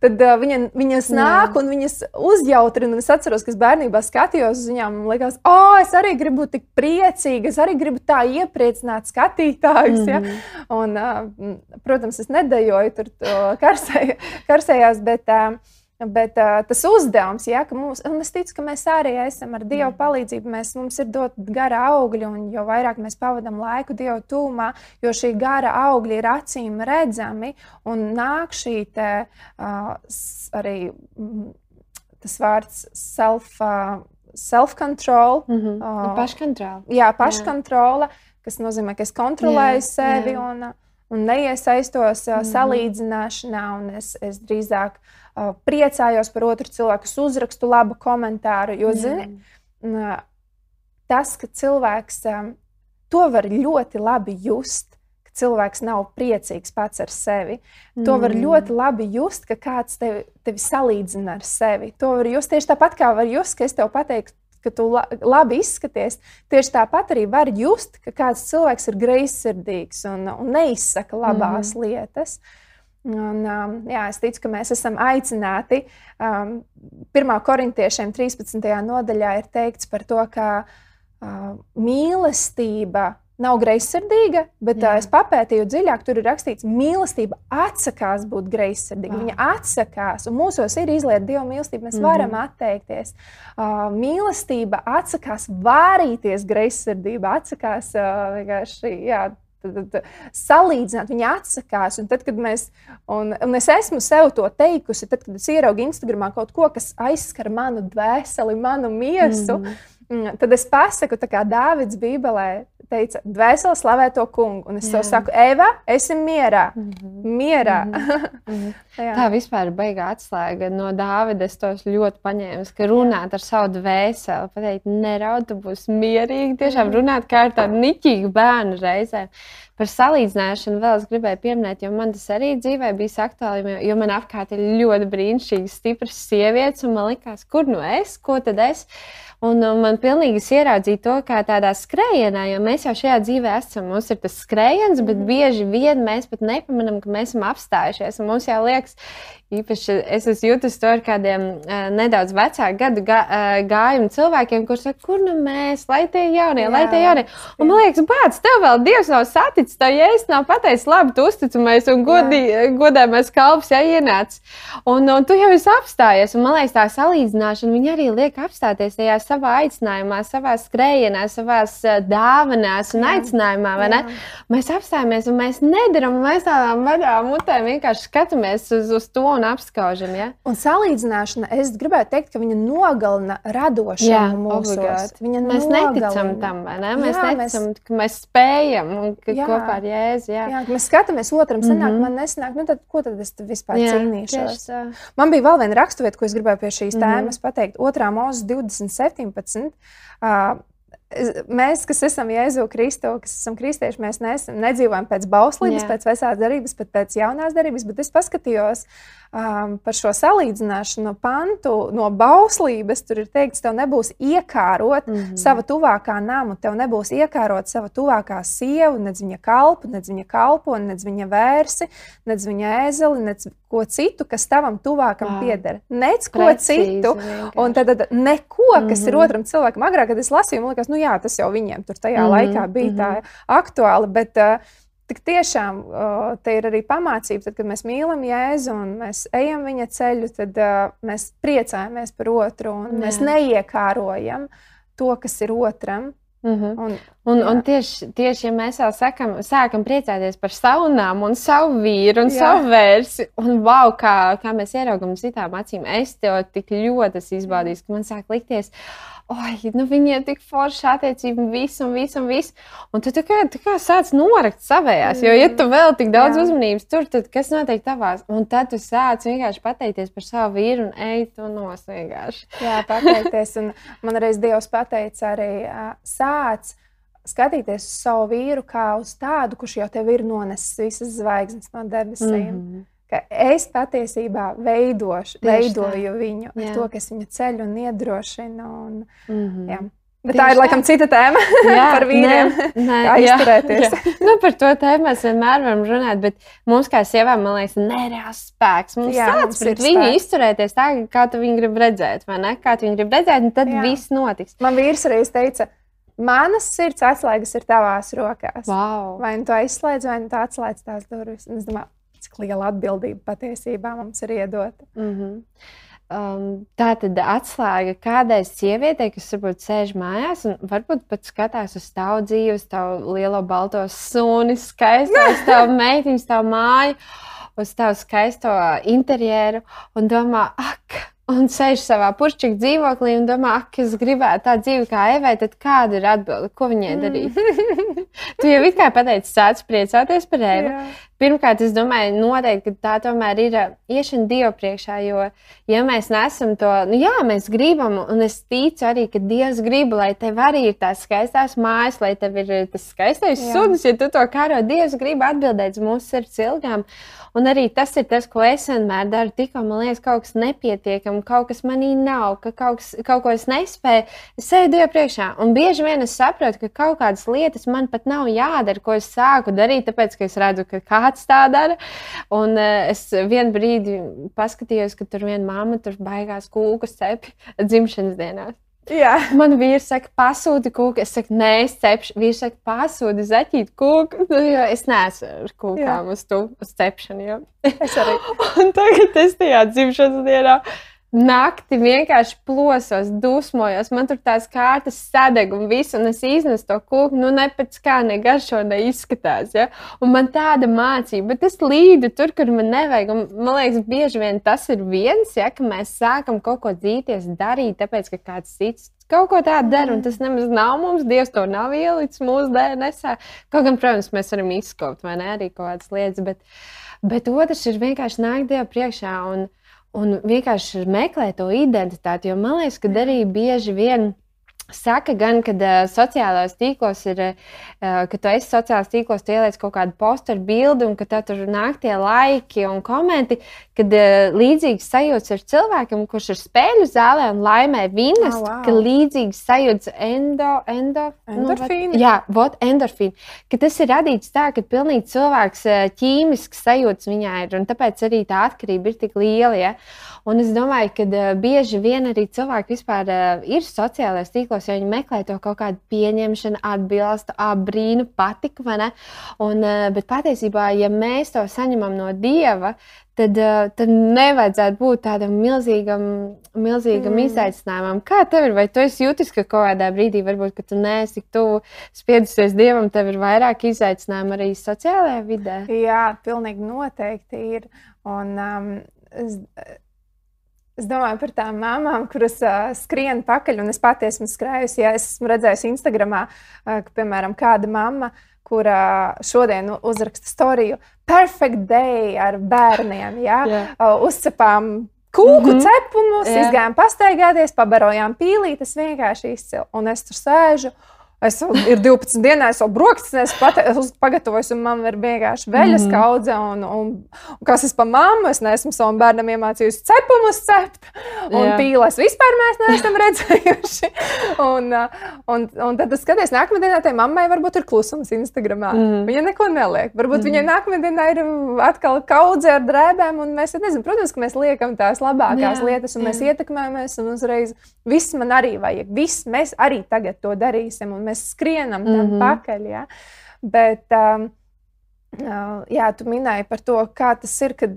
Tad uh, viņa, viņas nāk Jā. un viņas uzjautrina. Es atceros, ka es bērnībā skatījos uz viņām un likās, oh, es arī gribu būt tik priecīga, es arī gribu tā iepriecināt skatītājus. Mm -hmm. ja? Mhm. un, uh, protams, es nedejoju tur karsē, karsējās, bet. Uh, Bet uh, tas uzdevums, ja, ka mums, un es ticu, ka mēs arī esam ar Dieva palīdzību, mēs, mums ir dot gara augļi, un jo vairāk mēs pavadām laiku Dieva tūmā, jo šī gara augļi ir acīm redzami, un nāk šī te, uh, arī tas vārds self, uh, self-control. Mm -hmm. uh, paškontrola. Jā, paškontrola, kas nozīmē, ka es kontrolēju jā, sevi jā. un, un neiesaistos uh, mm -hmm. salīdzināšanā, un es, es drīzāk uh, priecājos par otru cilvēku, es uzrakstu labu komentāru. Jo, zini, tas, ka cilvēks to var ļoti labi just, ka cilvēks nav priecīgs pats ar sevi. To var mm. ļoti labi just, ka kāds tevi, tevi salīdzina ar sevi. To var just tieši tāpat, kā var just, ka es tev pateiktu, ka tu labi izskaties. Tieši tāpat arī var just, ka kāds cilvēks ir greizsirdīgs un, un neizsaka labās mm. lietas. Uh, Un, um, jā, es ticu, ka mēs esam aicināti. Um, 1. korintiešiem 13. nodaļā ir teikts par to, ka uh, mīlestība nav greizsirdīga, bet uh, es papētīju dziļāk, tur ir rakstīts, ka mīlestība atsakās būt greizsirdīga. Wow. Viņa atsakās, un mūsos ir izlieta dieva mīlestība. Mēs mm varam atteikties. Uh, mīlestība atsakās vārīties greizsirdībā, atsakās uh, vienkārši. Jā, Tad, tad, salīdzināt, viņa atsakās. Un tad, kad mēs, un, un es esmu sev to teikusi, tad, kad es ieraugu Instagramā kaut ko, kas aizskar manu dvēseli, manu miesu, mm. Tad es pasaku, kā Dāvids Bībelē teica, dvēseli slavē to kungu. Un es Jā. tev saku, Eva, esi mierā. Mm -hmm. Mierā. *laughs* Mm -hmm. Tā vispār ir baigā atslēga no Dāvida. Es tos ļoti paņēmu, ka runāt ar savu dvēseli, pateikt, neraud, tu būsi mierīgi. Tiešām runāt kā ar tādu niķīgu bērnu reizēm. Par salīdzināšanu vēl es gribēju pieminēt, jo man tas arī dzīvē bija aktuāli, jo man apkārt ir ļoti brīnišķīgas, stipras sievietes, un man likās, kur nu es, ko tad es. Un, un man pilnīgi ieraudzīja to kā tādā skrējienā, jo mēs jau šajā dzīvē esam. Mums ir tas skrējiens, bet mhm. bieži vien mēs pat nepamanām, ka mēs esam apstājušies. Mums jau liekas, Īpaši es esmu jutis to ar kādiem uh, nedaudz vecāku gadu gā, uh, gājumu cilvēkiem, kuriem saka, kur nu mēs, lai tie jaunie, jā, lai tie jaunie. Un man liekas, bāc, tev vēl Dievs nav saticis, tā jēzus nav pateicis, labi, tu uzticamies un godī, godāmais kalps, ja ienāc. Un, un tu jau esi apstājies, un man liekas, tā salīdzināšana, viņa arī liek apstāties tajā savā aicinājumā, savā skrējienā, savās uh, dāvanās un jā. aicinājumā, vai ne? Jā. Mēs apstājamies un mēs nedaram, un mēs tādām vaļām mutēm vienkārši skatāmies uz, uz to un apskaužam. Ja? Un salīdzināšana, es gribētu teikt, ka viņa nogalina radošumu mūsos. Viņa mēs nogalina. neticam tam, ne? Mēs jā, neticam, mēs... ka mēs spējam un ka jā. kopā ar Jēzu. Jā. jā, mēs skatāmies otram, sanāk, mm -hmm. man nesanāk, nu tad ko tad es vispār jā, cīnīšos? Man bija vēl viena raksturvieta, ko es gribēju pie šīs mm -hmm. tēmas pateikt. Otrā mūzes 2017. Uh, mēs, kas esam Jēzu Kristu, kas esam kristieši, mēs neesam, nedzīvojam pēc bauslības, Jā. pēc vecās darbības, bet pēc jaunās darbības. Bet es paskatījos um, par šo salīdzināšanu pantu no bauslības. Tur ir teikts, tev nebūs iekārot mm -hmm. sava tuvākā nama, tev nebūs iekārot sava tuvākā sieva, nedz viņa kalpu, nedz viņa kalpo, nedz viņa vērsi, nedz viņa ēzeli, nedz ko citu, kas tavam tuvākam wow. pieder. Nec ko Precīzi, citu. Vienkārši. Un tad, tad neko, kas mm -hmm. ir mhm. otram cilvēkam. Agrāk, kad es lasīju, man liekas, nu jā, tas jau viņiem tur tajā mm -hmm. laikā bija mm -hmm. tā aktuāli. Bet, uh, tik tiešām te ir arī pamācība, tad, kad mēs mīlam Jēzu un mēs ejam viņa ceļu, tad uh, mēs priecājamies par otru un Jā. mēs neiekārojam to, kas ir otram. Mm -hmm. un, un, jā. un tieši, tieši ja mēs jau sakam, sākam priecāties par saunām, un savu vīru, un jā. savu vērsi, un wow, kā, kā mēs ieraugām citām acīm, es tev tik ļoti izbaudīju, ka man sāk likties, oi, nu viņiem tik forši attiecība, viss, un viss, un viss. Un tu kā, tā kā sāc norakt savējās, jo, ja tu vēl tik daudz Jā. uzmanības tur, tad kas notiek tavās? Un tad tu sāc vienkārši pateikties par savu vīru un ej tu nos vienkārši. Jā, pateikties. Un man reiz Dievs pateica arī sāc skatīties uz savu vīru kā uz tādu, kurš jau tev ir nonesis visas zvaigznes no debesīm. Mm -hmm ka es patiesībā veidošu, veidoju tā. viņu jā. ar to, kas viņu ceļ un iedrošina. Un, mm -hmm. jā. Bet Tieši tā ir laikam cita tēma *laughs* jā, par vīriem. Nē, nē, kā izturēties. Jā, jā. Nu, par to tēmu mēs vienmēr varam runāt, bet mums, kā sievietēm, man liekas, nereāls spēks. Mums jā, tāds pret viņu spēks. izturēties tā, kā tu viņu grib redzēt, vai ne? Kā tu viņu grib redzēt, un tad jā. viss notiks. Man vīrs reiz teica, manas sirds atslēgas ir tavās rokās. Wow. Vai nu tu aizslēdz, vai nu tu atslēdz tās durvis. Un es domāju, cik liela atbildība patiesībā mums ir iedota. Mm -hmm. Um, tā tad atslēga kādai sievietei, kas varbūt sēž mājās un varbūt pat skatās uz tavu dzīvi, uz tavu lielo balto suni, skaisto, uz tavu *laughs* meitiņu, uz tavu māju, uz tavu skaisto interjeru un domā, ak, un sēž savā pušķīgā dzīvoklī un domā, ak, es gribētu tādu dzīvi kā Evai, tad kāda ir atbilde, ko viņai darīt? Mm. tu jau it kā pateici, sāc priecāties par Evu, Jā. Pirmkārt, es domāju, noteikti, ka tā tomēr ir iešana Dieva priekšā. Jo, ja mēs nesam to, nu, jā, mēs gribam, un es ticu arī, ka Dievs grib, lai tev arī ir tās skaistās mājas, lai tev ir tas skaistais sunis, ja tu to karo. Dievs grib atbildēt uz mūsu sirds ilgām. Un arī tas ir tas, ko es vienmēr daru. Tikko man liekas, kaut kas nepietiekams, kaut kas manī nav, ka kaut, kas, kaut ko es nespēju. Es sēdu Dievu priekšā, un bieži vien es saprotu, ka kaut kādas lietas man pat nav jādara, ko es sāku darīt, tāpēc, ka es redzu, ka kāds tā dara. Un uh, es vienu brīdi paskatījos, ka tur viena mamma tur baigās kūku cepi *laughs* dzimšanas dienās. Jā. Man vīrs saka, pasūti kūku. Es saku, nē, es cepšu. Vīrs saka, pasūti zaķīt kūku. Nu, jo es neesmu ar kūkām Jā. uz, tu, uz cepšanu. Jo. Es arī. *laughs* un tagad es tajā dzimšanas dienā Nakti vienkārši plosos, dusmojos. Man tur tās kārtas sadeg un viss, un es iznesu to kūku. Nu, ne pēc kā ne garšo, ne izskatās. Ja? Un man tāda mācība, bet es līdu tur, kur man nevajag. Un, man liekas, bieži vien tas ir viens, ja, ka mēs sākam kaut ko dzīties, darīt, tāpēc ka kāds cits kaut ko tādu dara, un tas nemaz nav mums. Dievs to nav ielicis mūsu DNS. Kaut gan, protams, mēs varam izskopt vai ne arī kaut kādas lietas, bet, bet otrs ir vienkārši nākt Dievu priekšā. Un, un vienkārši meklēt to identitāti. Jo man liekas, ka arī bieži vien Saka gan, ka uh, sociālajos tīklos ir, uh, ka tu esi sociālajos tīklos, tu ieliec kaut kādu posteru bildi un ka tur nāk tie laiki un komenti, kad uh, līdzīgs sajūts ar cilvēkiem, kurš ir spēļu zālē un laimē vinas, oh, wow. ka līdzīgs sajūts endo, endo, endorfīni. Nu, jā, vot endorfīni. Ka tas ir radīts tā, ka pilnīgi cilvēks ķīmisks sajūts viņā ir un tāpēc arī tā atkarība ir tik liela. Ja? Un es domāju, ka uh, bieži vien arī cilvēki vispār uh, ir sociālajos tīklos, jo viņi meklē to kaut kādu pieņemšanu, atbilstu, brīnu, patiku. Un, uh, bet patiesībā, ja mēs to saņemam no Dieva, tad, uh, tad nevajadzētu būt tādam milzīgam, milzīgam mm. izaicinājumam. Kā tev ir? Vai tu jūties, ka kaut kādā brīdī, varbūt, ka tu neesi tik tuvu spiedusies dievam, tev ir vairāk izaicinājumu arī sociālajā vidē? Jā, pilnīgi noteikti ir. Un, um, es, Es domāju par tām māmām, kuras uh, skrien pakaļ, un es pati esmu skrējusi. Ja es esmu redzējusi Instagramā, uh, ka, piemēram, kāda mamma, kura šodien uzraksta storiju, perfect day ar bērniem, ja? yeah. uh, uzcepām kūku mm -hmm. cepumus, yeah. izgājām pastaigāties, pabarojām pīlītes, vienkārši izcili. Un es tur sēžu. Es ir 12 dienās, jau brokastis pagatavojis, un man ir vienkārši veļas mm. kaudze. Un, un, un kas es pa mammu, es neesmu savam bērnam iemācījusi cepumus cept, un Jā. pīlēs vispār mēs neesam *laughs* redzējuši. un, un, un tad es skatos, nākamajā dienā tai mammai varbūt ir klusums Instagramā. Mm. Viņa neko neliek. Varbūt mm. viņai nākamajā dienā ir atkal kaudze ar drēbēm, un mēs nezinām, protams, ka mēs liekam tās labākās Jā. lietas, un Jā. mēs ietekmējamies, un uzreiz viss man arī vajag. Viss mēs arī tagad to darīsim. Mēs skrienam tam mm -hmm. pakaļ. Ja? Bet, um, Jā, tu minēji par to, kā tas ir, kad,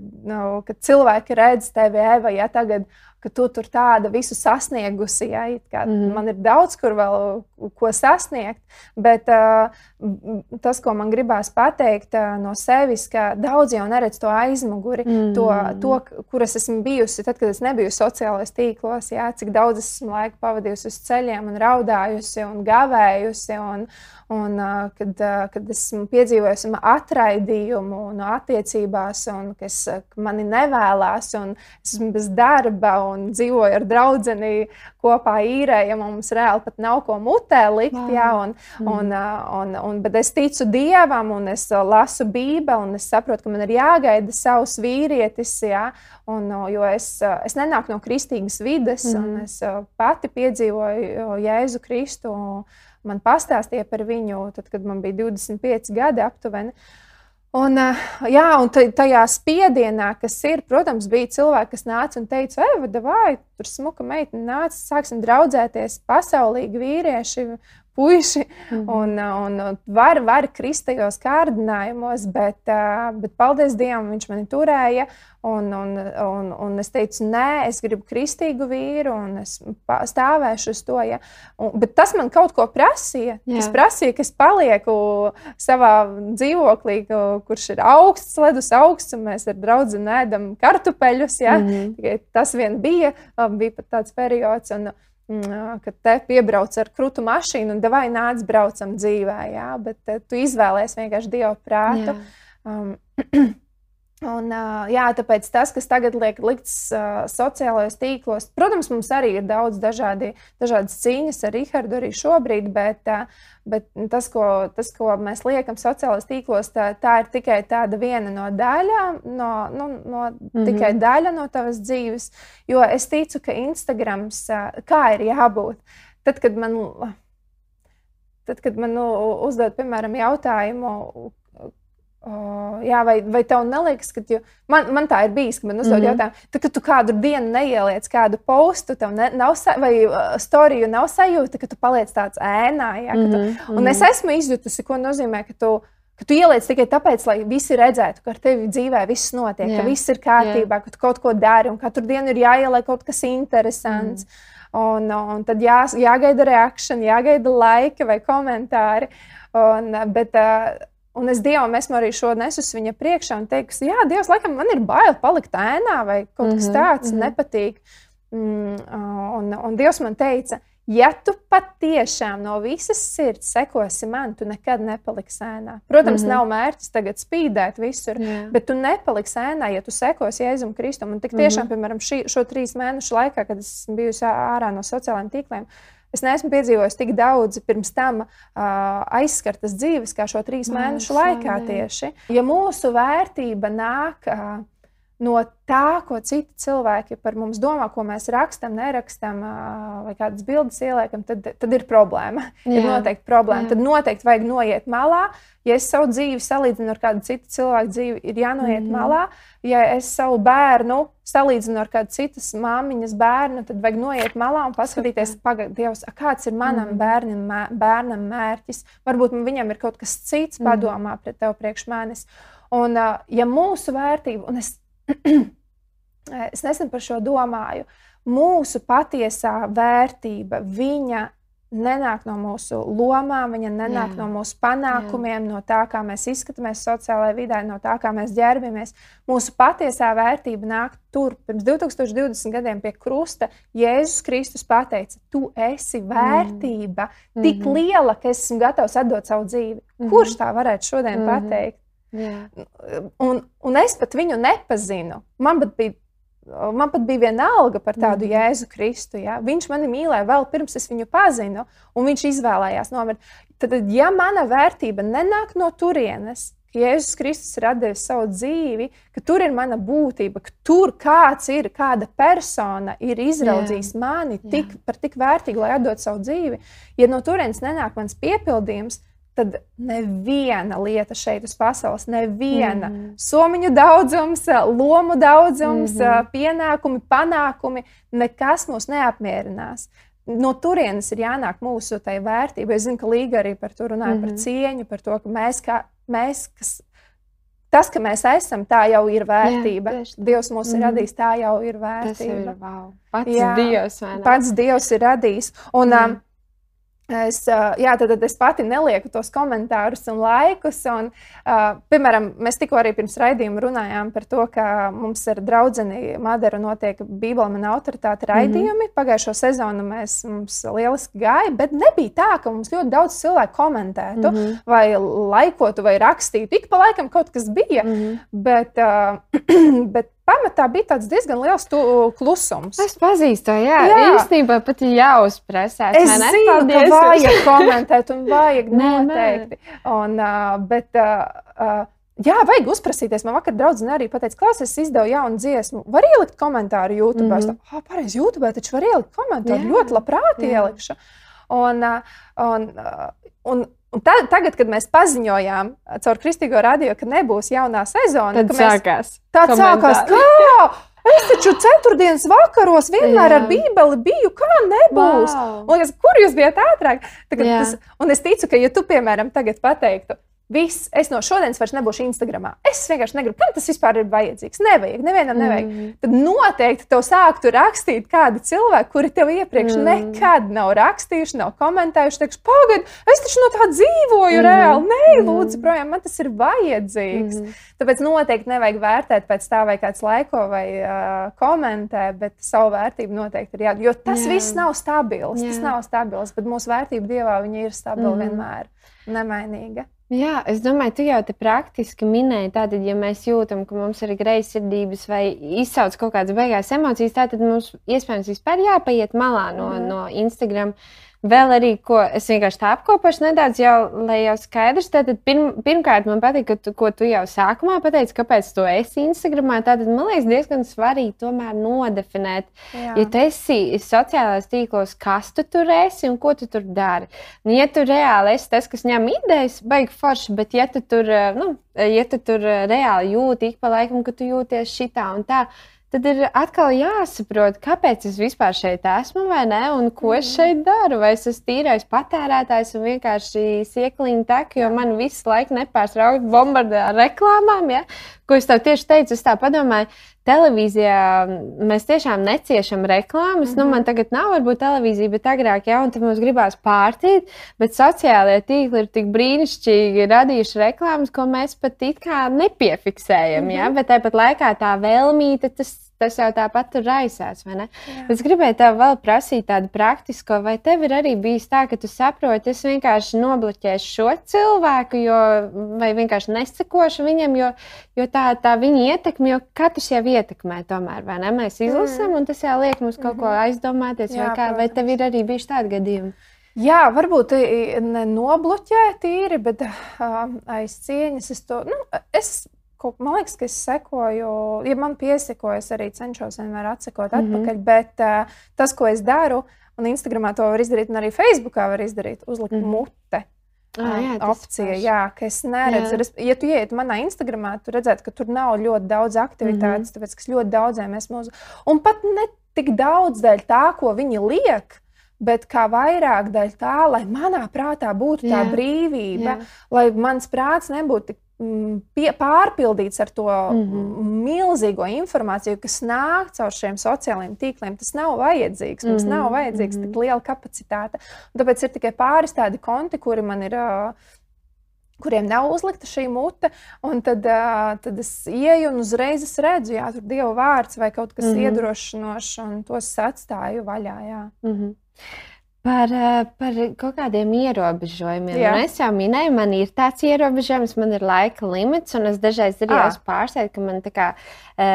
kad cilvēki redz tevi, Eva, ja tagad ka tu tur tāda visu sasniegusi. Ja, mm -hmm. Man ir daudz, kur vēl ko sasniegt, bet uh, tas, ko man gribās pateikt no sevis, ka daudz jau neredz to aizmuguri, mm to, to, kur es esmu bijusi, tad, kad es nebiju sociālajos tīklos, ja, cik daudz esmu laika pavadījusi uz ceļiem un raudājusi un gavējusi. Un, Un, kad, kad esmu piedzīvojusi atraidījumu no attiecībās, un kas mani nevēlas, un esmu bez darba, un dzīvoju ar draugu kopā īrējam, un mums reāli pat nav ko mutē likt. Jā, un, mm. un, uh, un, un, bet es ticu Dievam, un es lasu Bībeli, un es saprotu, ka man ir jāgaida savs vīrietis. Jā, un, jo es, es nenāku no kristīgas vides, mm. un es pati piedzīvoju Jēzu Kristu. Man pastāstīja par viņu, tad, kad man bija 25 gadi aptuveni. Un, jā, un tajā spiedienā, kas ir, protams, bija cilvēki, kas nāca un teica, Eva, vai tur smuka meitene nāca, sāksim draudzēties, pasaulīgi vīrieši, puiši mm -hmm. un, un var, var krist tajos kārdinājumos, bet, bet paldies Dievam, viņš mani turēja. Un, un, un, un es teicu, nē, es gribu kristīgu vīru, un es stāvēšu uz to. Ja. Un, bet tas man kaut ko prasīja. Jā. Tas prasīja, ka es palieku savā dzīvoklī, kurš ir augsts, ledus augsts, un mēs ar draugu ēdam kartupeļus. Ja. Mm -hmm. Tas vien bija, bija pat tāds periods. Un, kad te piebrauc ar krūtu mašīnu un vai nāc braucam dzīvē, jā, bet tu izvēlējies vienkārši dievu prātu. Jā. Um, *clears throat* Un, jā, tāpēc tas, kas tagad liek likts uh, sociālajos tīklos, protams, mums arī ir daudz dažādi, dažādas cīņas ar Rahardu arī šobrīd, bet, uh, bet tas, ko, tas, ko mēs liekam sociālajos tīklos, tā, tā ir tikai tāda viena no daļām, no, nu, no, mm -hmm. tikai daļa no tavas dzīves. Jo es ticu, ka Instagrams, uh, kā ir jābūt, tad, kad man, tad, kad man nu, uzdod, piemēram, jautājumu, Uh, jā, vai, vai tev neliekas, ka tu, man, man tā ir bijis, ka man uzdod mm -hmm. jautājumu, tad, kad tu kādu dienu neieliec kādu postu, tev ne, nav, vai uh, storiju nav sajūta, ka tu paliec tāds ēnā. Jā, mm -hmm. tu, un es esmu izjutusi, ko nozīmē, ka tu, ka tu ieliec tikai tāpēc, lai visi redzētu, ka ar tevi dzīvē viss notiek, jā. ka viss ir kārtībā, jā. ka tu kaut ko dari un katru dienu ir jāieliek kaut kas interesants. Mm. Un, un tad jā, jāgaida reakcija, jāgaida laika vai komentāri. Un, bet, uh, Un es Dievam esmu arī šo nesus viņa priekšā un teiktu, Jā, Dievs, laikam man ir bail palikt ēnā vai kaut kas mhm, tāds mm -hmm. nepatīk. Mm, un, un Dievs man teica, ja tu patiešām no visas sirds sekosi man, tu nekad nepaliksi ēnā. Protams, mm -hmm. nav mērķis tagad spīdēt visur, yeah. bet tu nepaliksi ēnā, ja tu sekosi Jēzum Kristum. Un tik tiešām, mm -hmm. piemēram, šī, šo trīs mēnešu laikā, kad es biju ārā no sociālajiem tīkliem, Es neesmu piedzīvojis tik daudz pirms tam uh, aizskartas dzīves, kā šo trīs mēnešu laikā tieši. Ja mūsu vērtība nāk uh, no tā, ko citi cilvēki par mums domā, ko mēs rakstām, nerakstām, vai kādas bildes ieliekam, tad, tad ir problēma. *laughs* Jā. Ir noteikti problēma. Jā. Tad noteikti vajag noiet malā. Ja es savu dzīvi salīdzinu ar kādu citu cilvēku dzīvi, ir jānoiet mm malā. Ja es savu bērnu salīdzinu ar kādu citas māmiņas bērnu, tad vajag noiet malā un paskatīties, Dievs, kāds ir manam mm bērnam, mē, bērnam mērķis. Varbūt viņam ir kaut kas cits -hmm. padomā pret tevi priekš manis. Un, ja mūsu vērtība, un es *clears throat* es nesen par šo domāju. Mūsu patiesā vērtība, viņa nenāk no mūsu lomām, viņa nenāk Jā. no mūsu panākumiem, Jā. no tā, kā mēs izskatāmies sociālajā vidē, no tā, kā mēs ģērbamies. Mūsu patiesā vērtība nāk tur. Pirms 2020 gadiem pie krusta Jēzus Kristus pateica, tu esi mm. vērtība mm. tik mm -hmm. liela, ka es esmu gatavs atdot savu dzīvi. Mm -hmm. Kurš tā varētu šodien mm -hmm. pateikt? Un, un es pat viņu nepazinu. Man pat bija, man pat bija viena alga par tādu mm. Jēzu Kristu. Ja? Viņš mani mīlēja vēl pirms es viņu pazinu, un viņš izvēlējās nomirt. Tad, ja mana vērtība nenāk no turienes, ka Jēzus Kristus ir devis savu dzīvi, ka tur ir mana būtība, ka tur kāds ir, kāda persona ir izraudzījis Jā. mani tik, Jā. par tik vērtīgu, lai atdotu savu dzīvi, ja no turienes nenāk mans piepildījums, tad neviena lieta šeit uz pasaules, neviena mm -hmm. somiņu daudzums, lomu daudzums, mm -hmm. pienākumi, panākumi, nekas mūs neapmierinās. No turienes ir jānāk mūsu vērtība. Es zinu, ka Līga arī par to runāja, mm -hmm. par mhm. cieņu, par to, ka mēs, kā, mēs kas tas, ka mēs esam, tā jau ir vērtība. Jā, tieši. Dievs mūs ir Mhm. radījis, tā jau ir Tas jau vērtība. ir wow. pats Jā, Dievs. Pats Dievs ir radījis. Un, Jā. um, Es, jā, tad, tad es pati nelieku tos komentārus un laikus. Un, uh, piemēram, mēs tikko arī pirms raidījuma runājām par to, ka mums ar draugu Madaru notiek Bībele un autoritāte raidījumi. Mm -hmm. Pagājušo sezonu mēs, mums lieliski gāja, bet nebija tā, ka mums ļoti daudz cilvēku komentētu, mm -hmm. vai laikotu, vai rakstītu. Ik pa laikam kaut kas bija, mm -hmm. bet, uh, *clears throat* bet pamatā bija tāds diezgan liels tu, klusums. Es pazīstu, jā, jā. Īstenībā pat ir jāuzpresē. Es zinu, ka vajag *laughs* komentēt, un vajag noteikti. Un, uh, bet, uh, uh, jā, vajag uzprasīties. Man vakar draudzene arī pateica, klausies, es izdevu jaunu dziesmu. Var ielikt komentāru YouTube. Mm -hmm. Tā, ah, pareizi, YouTube taču var ielikt komentāru. Jā. Ļoti labprāt jā. ielikšu. Un, un, un, Un tā, tagad, kad mēs paziņojām caur Kristīgo radio, ka nebūs jaunā sezona, tad mēs, sākās. tā sākās. Kā? Es taču ceturtdienas vakaros vienmēr Jā. ar Bībeli biju, kā nebūs. Wow. Un, es, kur jūs bijat ātrāk? Tagad, tas, un es ticu, ka, ja tu, piemēram, tagad pateiktu, Viss, es no šodienas vairs nebūšu Instagram. Es vienkārši negribu, kam tas vispār ir vajadzīgs. Nevajag, nevienam nevajag. Mm. Tad noteikti tev sāktu rakstīt kādi cilvēki, kuri tev iepriekš mm. nekad nav rakstījuši, nav komentējuši. Teiks, pagaidi, es taču no tā dzīvoju mm. reāli. Nē, lūdzu, projām, man tas ir vajadzīgs. Mm. Tāpēc noteikti nevajag vērtēt pēc tā, vai kāds laiko vai uh, komentē, bet savu vērtību noteikti ir jādara. Jo tas Jā. viss nav stabils. Jā. Tas nav stabils, bet mūsu vērtība Dievā ir stabila mm. vienmēr, nemainīga. Jā, es domāju, tu jau te praktiski minēji, tātad, ja mēs jūtam, ka mums ir greizsirdības vai izsauc kaut kādas beigās emocijas, tad mums iespējams vispār jāpaiet malā no, mm. no Instagram. Vēl arī, ko es vienkārši tā apkopošu nedaudz, jau, lai jau skaidrs. Tātad, pirm, pirmkārt, man patīk, ka tu, ko tu jau sākumā pateici, kāpēc tu esi Instagramā. Tātad, man liekas, diezgan svarīgi tomēr nodefinēt, Jā. ja tu esi sociālajos tīklos, kas tu tur esi un ko tu tur dari. Nu, ja tu reāli esi tas, kas ņem idejas, baigi forši, bet ja tu tur, nu, ja tu tur reāli jūti ik pa laikam, ka tu jūties šitā un tā, tad ir atkal jāsaprot, kāpēc es vispār šeit esmu, vai ne, un ko es šeit daru. Vai es esmu tīrais patērētājs un vienkārši sieklīgi tek, jo man visu laiku nepārtraukti bombardē ar reklāmām. Ja? Ko es tev tieši teicu, es tā padomāju, televīzijā mēs tiešām neciešam reklāmas. Mm -hmm. nu, man tagad nav varbūt televīzija, bet agrāk jau, tad mums gribās pārtīt. Bet sociālajie tīkli ir tik brīnišķīgi radījuši reklāmas, ko mēs pat it kā nepiefiksējam. Mm -hmm. ja? Bet tāpat laikā tā vēlmīte, tas, tas jau tāpat tur raisās. Es gribēju tev vēl prasīt tādu praktisko, vai tev ir arī bijis tā, ka tu saproti, es vienkārši nobloķēšu šo cilvēku, jo, vai vienkārši nesakošu viņam, jo, jo tā, tā viņa ietekme, jo katrs jau ietekmē tomēr, vai ne? Mēs izlasām, mm. un tas jau liek mums kaut ko aizdomāties, Jā, vai, kā, vai tev ir arī bijuši tādi gadījumi? Jā, varbūt ne nobloķēt īri, bet uh, aiz cieņas es to. Nu, es man liekas, ka es sekoju, ja man piesakojas, arī cenšos vienmēr atsekot mm -hmm. atpakaļ. Bet uh, tas, ko es daru, un Instagramā to var izdarīt, un arī Facebookā var izdarīt, uzlikt mm -hmm. mute. Ah, jā, opcija, jā, ka es neredzu. Jā. Ja tu ieiet manā Instagramā, tu redzētu, ka tur nav ļoti daudz aktivitātes, mm -hmm. tāpēc, ka ļoti daudziem esmu uz. Un pat ne tik daudz dēļ tā, ko viņi liek. Bet kā vairāk dēļ tā, lai manā prātā būtu tā jā. brīvība, jā. lai mans prāts nebūtu tik pie, pārpildīts ar to mm -hmm. milzīgo informāciju, kas nāk caur šiem sociālajiem tīkliem. Tas nav vajadzīgs. Mums mm -hmm. nav vajadzīgs mm -hmm. tik liela kapacitāte. Un tāpēc ir tikai pāris tādi konti, kuri man ir. Kuriem nav uzlikta šī mute, un tad, uh, tad es ieju un uzreiz es redzu, ja tur ir Dieva vārds vai kaut kas mm -hmm. iedrošinošs, un tos atstāju vaļā. Jā. Mm -hmm. Par, par kaut kādiem ierobežojumiem. Nu, es jau minēju, man ir tāds ierobežojums, man ir laika limits, un es dažreiz arī esmu pārsteigta, ka man kā, e,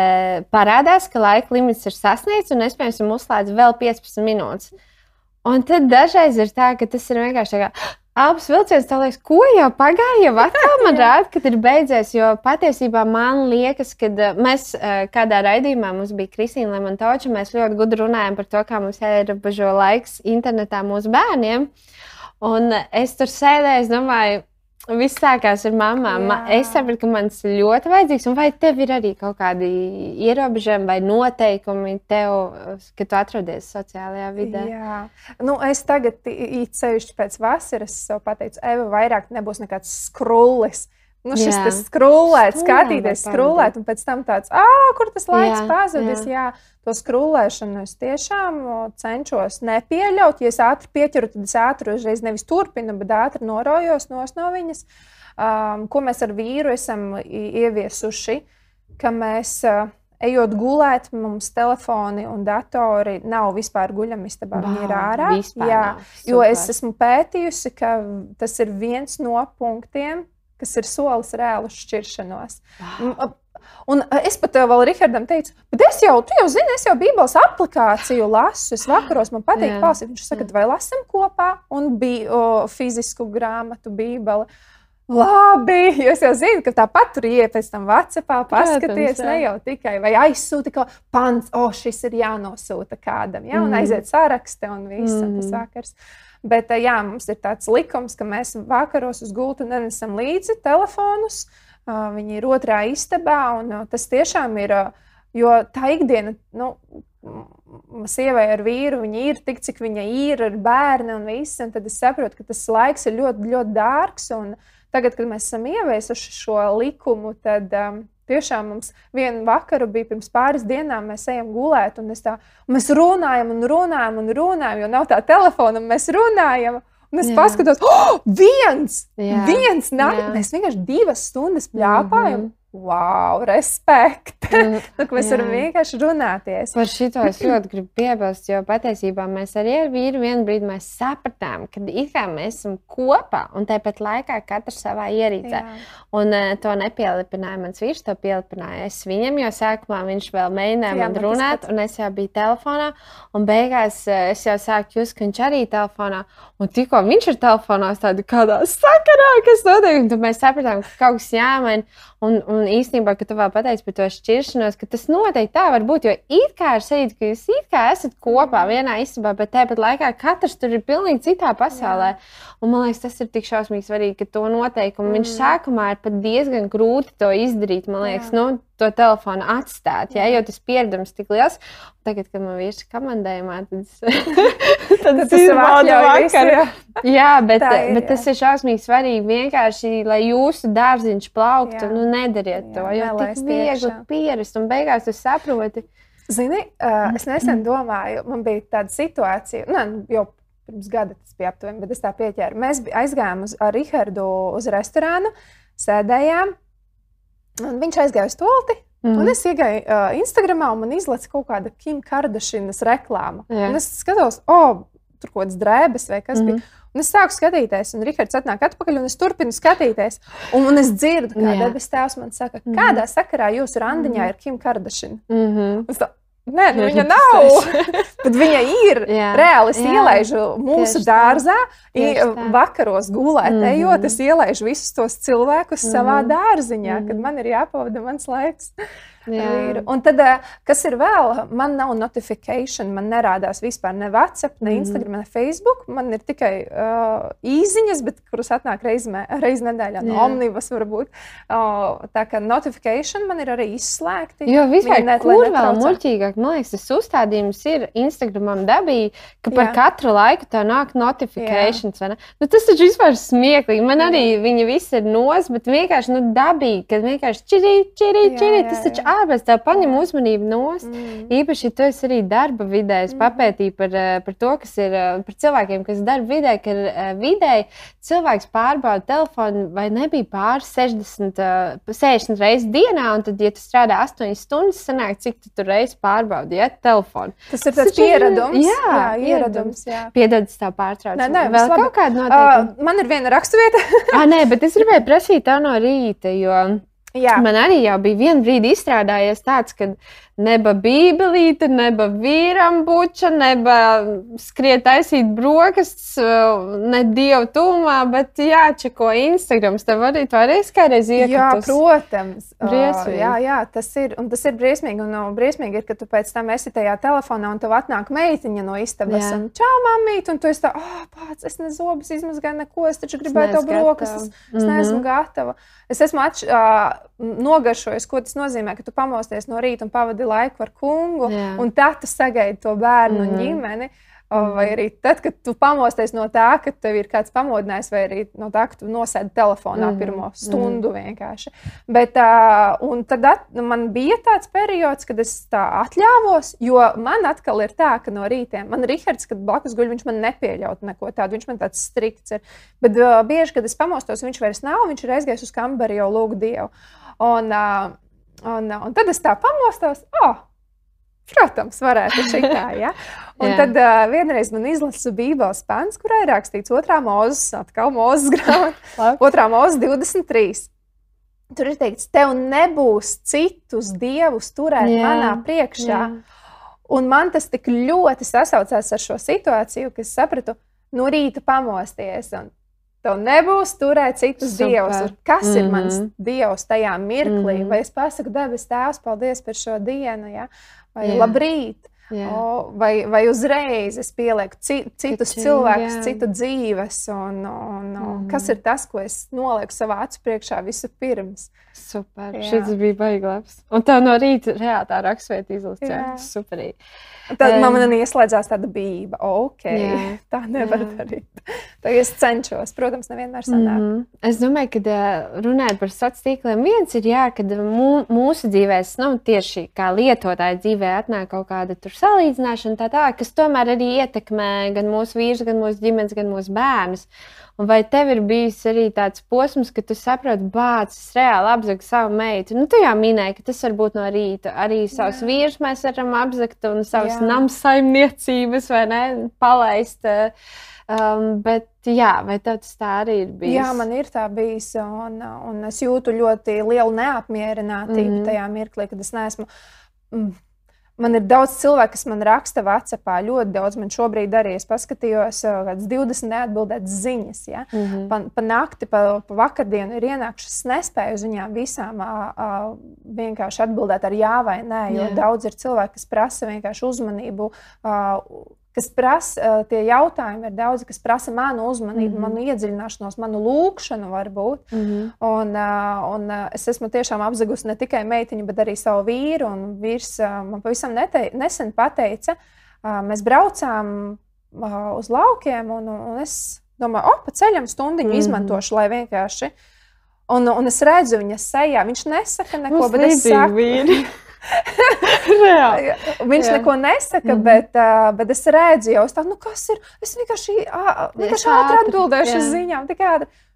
parādās, ka laika limits ir sasniegts, un es, piemēram, uzslēdzu vēl 15 minūtes. Un tad dažreiz ir tā, ka tas ir vienkārši tā kā Abas vilciens, tā liekas, ko jau pagāja, jau atkal man *laughs* rāda, ka ir beidzies. Jo patiesībā man liekas, ka mēs kādā raidījumā mums bija Kristīna Lemontoča, mēs ļoti gudri runājam par to, kā mums ierobežo laiks internetā mūsu bērniem. Un es tur sēdēju, es domāju, Viss sākās ar mamām. Jā. Es saprotu, ka man tas ir ļoti vajadzīgs. Un vai tev ir arī kaut kādi ierobežojumi vai noteikumi tev, kad tu atrodies sociālajā vidē? Jā, nu, es tagad īpaši pēc vasaras pateicu, Eva, vairāk nebūs nekāds skrullis. Nu, šis Jā. skrūlēt, skatīties, skrūlēt, un pēc tam tāds, ah, kur tas laiks Jā, pazudis. Jā. jā, to skrūlēšanu es tiešām cenšos nepieļaut. Ja es ātri pieķeru, tad es ātri uzreiz nevis turpinu, bet ātri norojos no viņas. Um, ko mēs ar vīru esam ieviesuši, ka mēs. Uh, Ejot gulēt, mums telefoni un datori nav vispār guļamistabā. Viņi ir ārā. Jā. Jo es esmu pētījusi, ka tas ir viens no punktiem, kas ir solis reāli uz šķiršanos. M- Un uh, es pat uh, vēl Rihardam teicu, bet es jau, tu jau zini, es jau Bībeles aplikāciju lasu. Es vakaros man patīk palasīt. Viņš saka, vai lasam kopā un bija o, fizisku grāmatu Bībeli. Labi, jo es jau zinu, ka tāpat tur ienāk pēc tam Vācijā, paskaties, jā. ne jau tikai vai aizsūti kādu pants, o, šis ir jānosūta kādam, ja, un Mhm. aiziet sarakstā un viss mm. tas vakars. Bet jā, mums ir tāds likums, ka mēs vakaros uz gultu nenesam līdzi telefonus. Viņi ir otrā istabā, un tas tiešām ir. Jo tā ikdiena, nu, sievai ar vīru, viņa ir tik, cik viņa ir, ar bērnu un viss. Un tad es saprotu, ka tas laiks ir ļoti, ļoti dārgs. Tagad, kad mēs esam ieviesuši šo likumu, tad um, tiešām mums vienu vakaru bija pirms pāris dienām, mēs ejam gulēt, un, tā, mēs runājam, un runājam, un runājam, jo nav tā telefona, un mēs runājam. Un es Jā. paskatos, oh, viens, Jā. viens nāk, Jā. mēs vienkārši divas stundas pļāpājam. Mhm. Wow, respekt! Nu, *laughs* mēs varam Jā. vienkārši runāties. Par šito es *laughs* ļoti gribu piebilst, jo patiesībā mēs arī ar vīru vienā brīdī mēs sapratām, ka it kā mēs esam kopā un tāpat laikā katrs savā ierīcē. Jā. Un uh, to nepielipināja mans vīrs, to pielipināja es viņam, jo sākumā viņš vēl mēģināja man runāt, un es jau biju telefonā. Un beigās uh, es jau sāku just, ka viņš arī ir telefonā. Un tikko viņš ir telefonā, tādu kādā sakarā, kas notiek, un tad mēs sapratām, ka kaut kas jāmaina. Un, un īstenībā, kad tu vēl pateici par to šķiršanos, ka tas noteikti tā var būt. Jo it kā ir sajūta, ka jūs it kā esat kopā vienā istabā, bet tāpat laikā katrs tur ir pilnīgi citā pasaulē. Un man liekas, tas ir tik šausmīgi svarīgi, ka to noteikumu mm. viņš Mm. sākumā ir pat diezgan grūti to izdarīt. Man liekas, Jā. nu, to telefonu atstāt, Jā. jo tas pieredums tik liels. Tagad, kad man vīrs ir komandējumā, tad *laughs* tad tas ir izbaudu atļauj visu, vakaru. jā. Bet, Tā ir, bet tas ir šausmīgi svarīgi. Vienkārši, lai jūsu dārziņš plauktu, Jā. nu nedariet Jā, to. Jo nelaist tik viegli pierast, un beigās tu saproti. Zini, uh, es nesen domāju, man bija tāda situācija, nu, jau pirms gada tas bija aptuveni, bet es tā pieķēru. Mēs aizgājām uz, ar Rihardu uz restorānu, sēdējām, un viņš aizgāja uz tolti. Mm. Un es iegāju uh, Instagramā, un man izlaiž kaut kāda Kim Kardashinas reklāma. Jā. Un es skatos, oh, tur kaut kādas drēbes vai kas mm Mhm. -hmm. bija. Un es sāku skatīties, un Rihards atnāk atpakaļ, un es turpinu skatīties. Un, un es dzirdu, kā Jā. debesu tēvs man saka, Mhm. kādā sakarā jūsu randiņā Mhm. ir Kim Kardashian. Mm -hmm. Es tā, Nē, nu viņa nav. Bet *laughs* viņa ir. Jā. Reāli es Jā. ielaižu mūsu dārzā, tā. vakaros gulēt, Mhm. ejot, es ielaižu visus tos cilvēkus savā Mhm. dārziņā, kad Mhm. man ir jāpavada mans laiks. Jā. vīru. Un tad, ā, kas ir vēl, man nav notifikācija, man nerādās vispār ne WhatsApp, ne Mhm. Instagram, ne Facebook. Man ir tikai uh, īsiņas, bet kuras atnāk reizē reiz nedēļā, no Jā. omnibus varbūt. Uh, tā kā notifikācija man ir arī izslēgta. Jo vispār, net- kur vēl muļķīgāk, man liekas, tas uzstādījums ir Instagramam dabīgi, ka par Jā. katru laiku tā nāk notifikācijas. Nu, tas taču vispār smieklīgi. Man arī viņi visi ir nos, bet vienkārši nu, dabīgi, kad vienkārši čirī, čirī, Jā, čirī. jā, Tas taču jā. Ārpus tā paņem uzmanību nos. Mm. Īpaši, tu esi arī darba vidē, es Mhm. papētīju par, eh, par to, kas ir eh, par cilvēkiem, kas darba vidē, ka eh, vidēji cilvēks pārbauda telefonu vai nebija pāris 60, eh, 60 reizes dienā, un tad, ja tu strādā 8 stundas, sanāk, cik tu tur reizes pārbaudi ja, telefonu. Tas ir Tas pieredums. jā, jā ieradums. Jā. Piedod, es tā pārtraucu. Nē, nē, Vēl kaut kāda noteikuma. Uh, man ir viena raksturvieta. Ah, nē, bet es gribēju prasīt tā no rīta, jo jā, man arī bija viena brīdi izstrādājies tāds, ka neba bībelīte, neba vīram buča, neba skriet taisīt brokastis, ne dievu tūmā, bet jāčeko Instagrams. Tev arī arī kādreiz jā, iekrājas. protams. Briesmīgi. jā, jā, tas ir. Un tas ir briesmīgi. Un, uh, briesmīgi ir, ka tu pēc tam esi tajā telefonā un tev atnāk meitiņa no istabas. Jā. Un, Čau, mamīt! Un tu esi tā, oh, pats, es ne zobus izmazgāju neko, es taču gribēju tev neesmu brokastis. gatava. Es neesmu Mhm. gatava. Es esmu atš, uh, nogaršojis, ko tas nozīmē, ka tu pamosties no rīta un pavadi laiku ar kungu. Jā. Un tad tu sagaidi to bērnu mm. un Mhm. ģimeni. Mm. Vai arī tad, kad tu pamosties no tā, ka tev ir kāds pamodinājis, vai arī no tā, ka tu nosēdi telefonā mm. pirmo stundu mm. vienkārši. Bet, uh, tad at, man bija tāds periods, kad es tā atļāvos, jo man atkal ir tā, ka no rītiem man Rihards, kad blakus guļ, viņš man nepieļaut neko tādu, viņš man tāds strikts ir. Bet uh, bieži, kad es pamostos, viņš vairs nav, viņš ir aizgājis uz kambaru jau lūgt Dievu. Un, uh, un, un tad es tā pamostos. Oh, Protams, varētu šitā. Ja? *laughs* Un tad uh, vienreiz man izlasa Bībeles pants, kurā ir rakstīts otrā mūzes, atkal mūzes grāmatā, *laughs* otrā mūzes 23. Tur ir teikts, tev nebūs citus dievus turēt Jā. manā priekšā. Jā. Un man tas tik ļoti sasaucās ar šo situāciju, ka es sapratu, no rīta pamosties. Un Tev nebūs turēt citus Super. dievus. Kas mm -hmm. ir mans mhm. dievs tajā mirklī? Mm -hmm. Vai es pasaku, debes Tēvs, paldies par šo dienu, ja? vai yeah. labrīt? Yeah. O, vai, vai uzreiz es pielieku citus Kačing, cilvēkus, yeah. citu dzīves, un, un, un mm. kas ir tas, ko es nolieku savā acu priekšā vispirms? Super. Jā. Šis bija baiglabs. Un tā no rīta reāli tā raksturvieta izlasīja. Superīgi. Tad um, man ieslēdzās tāda bība, ok, jā, *laughs* tā nevar jā. darīt. Tagad es cenšos, protams, nevienmēr sanāk. Mm -hmm. Es domāju, ka runājot par sociāliem tīkliem, viens ir jā, ka mūsu dzīvēs, nu, tieši kā lietotāja dzīvē, atnāk kaut kāda salīdzināšana, tā tā, kas tomēr arī ietekmē gan mūsu vīrus, gan mūsu ģimenes, gan mūsu bērnus. Un vai tev ir bijis arī tāds posms, ka tu saproti, bācis, reāli apzakt savu meitu? Nu, tu jau minēji, ka tas var būt no rīta. Arī savus vīrus mēs varam apzakt un savas namsaimniecības, vai ne, palaist. Um, bet, jā, vai tas tā arī ir bijis? Jā, man ir tā bijis. Un, un es jūtu ļoti lielu neapmierinātību mm -hmm. tajā mirklī, kad es neesmu. Man ir daudz cilvēku, kas man raksta Vācijā. Ļoti daudz man šobrīd arī es paskatījos, kādas 20 neatbildētas ziņas. Ja? Mm -hmm. pa, pa nakti, pa, pa vakardienu ir ienākušas. Es nespēju uz viņām visām a, a, vienkārši atbildēt ar jā vai nē, jo yeah. daudz ir cilvēki, kas prasa vienkārši uzmanību. A, kas prasa, eh, tie jautājumi ir daudz, kas prasa manu uzmanību, mm -hmm. manu iedziļināšanos, manu lūgšanu, varbūt. Mm -hmm. un, eh, un eh, es esmu tiešām apzagusi ne tikai meitiņu, bet arī savu vīru. Un vīrs man pavisam nete, nesen pateica, mēs braucām uz laukiem, un, un es domāju, o, pa ceļam stundiņu mm -hmm. izmantošu, lai vienkārši. Un, un es redzu viņa sejā, viņš nesaka neko, Mums bet es saku. *laughs* *laughs* Viņš jā. neko nesaka, mm -hmm. bet, uh, bet es redzu, jau tā, nu kas ir. Es vienkārši, uh, vienkārši ātri atbildēšu uz ziņām.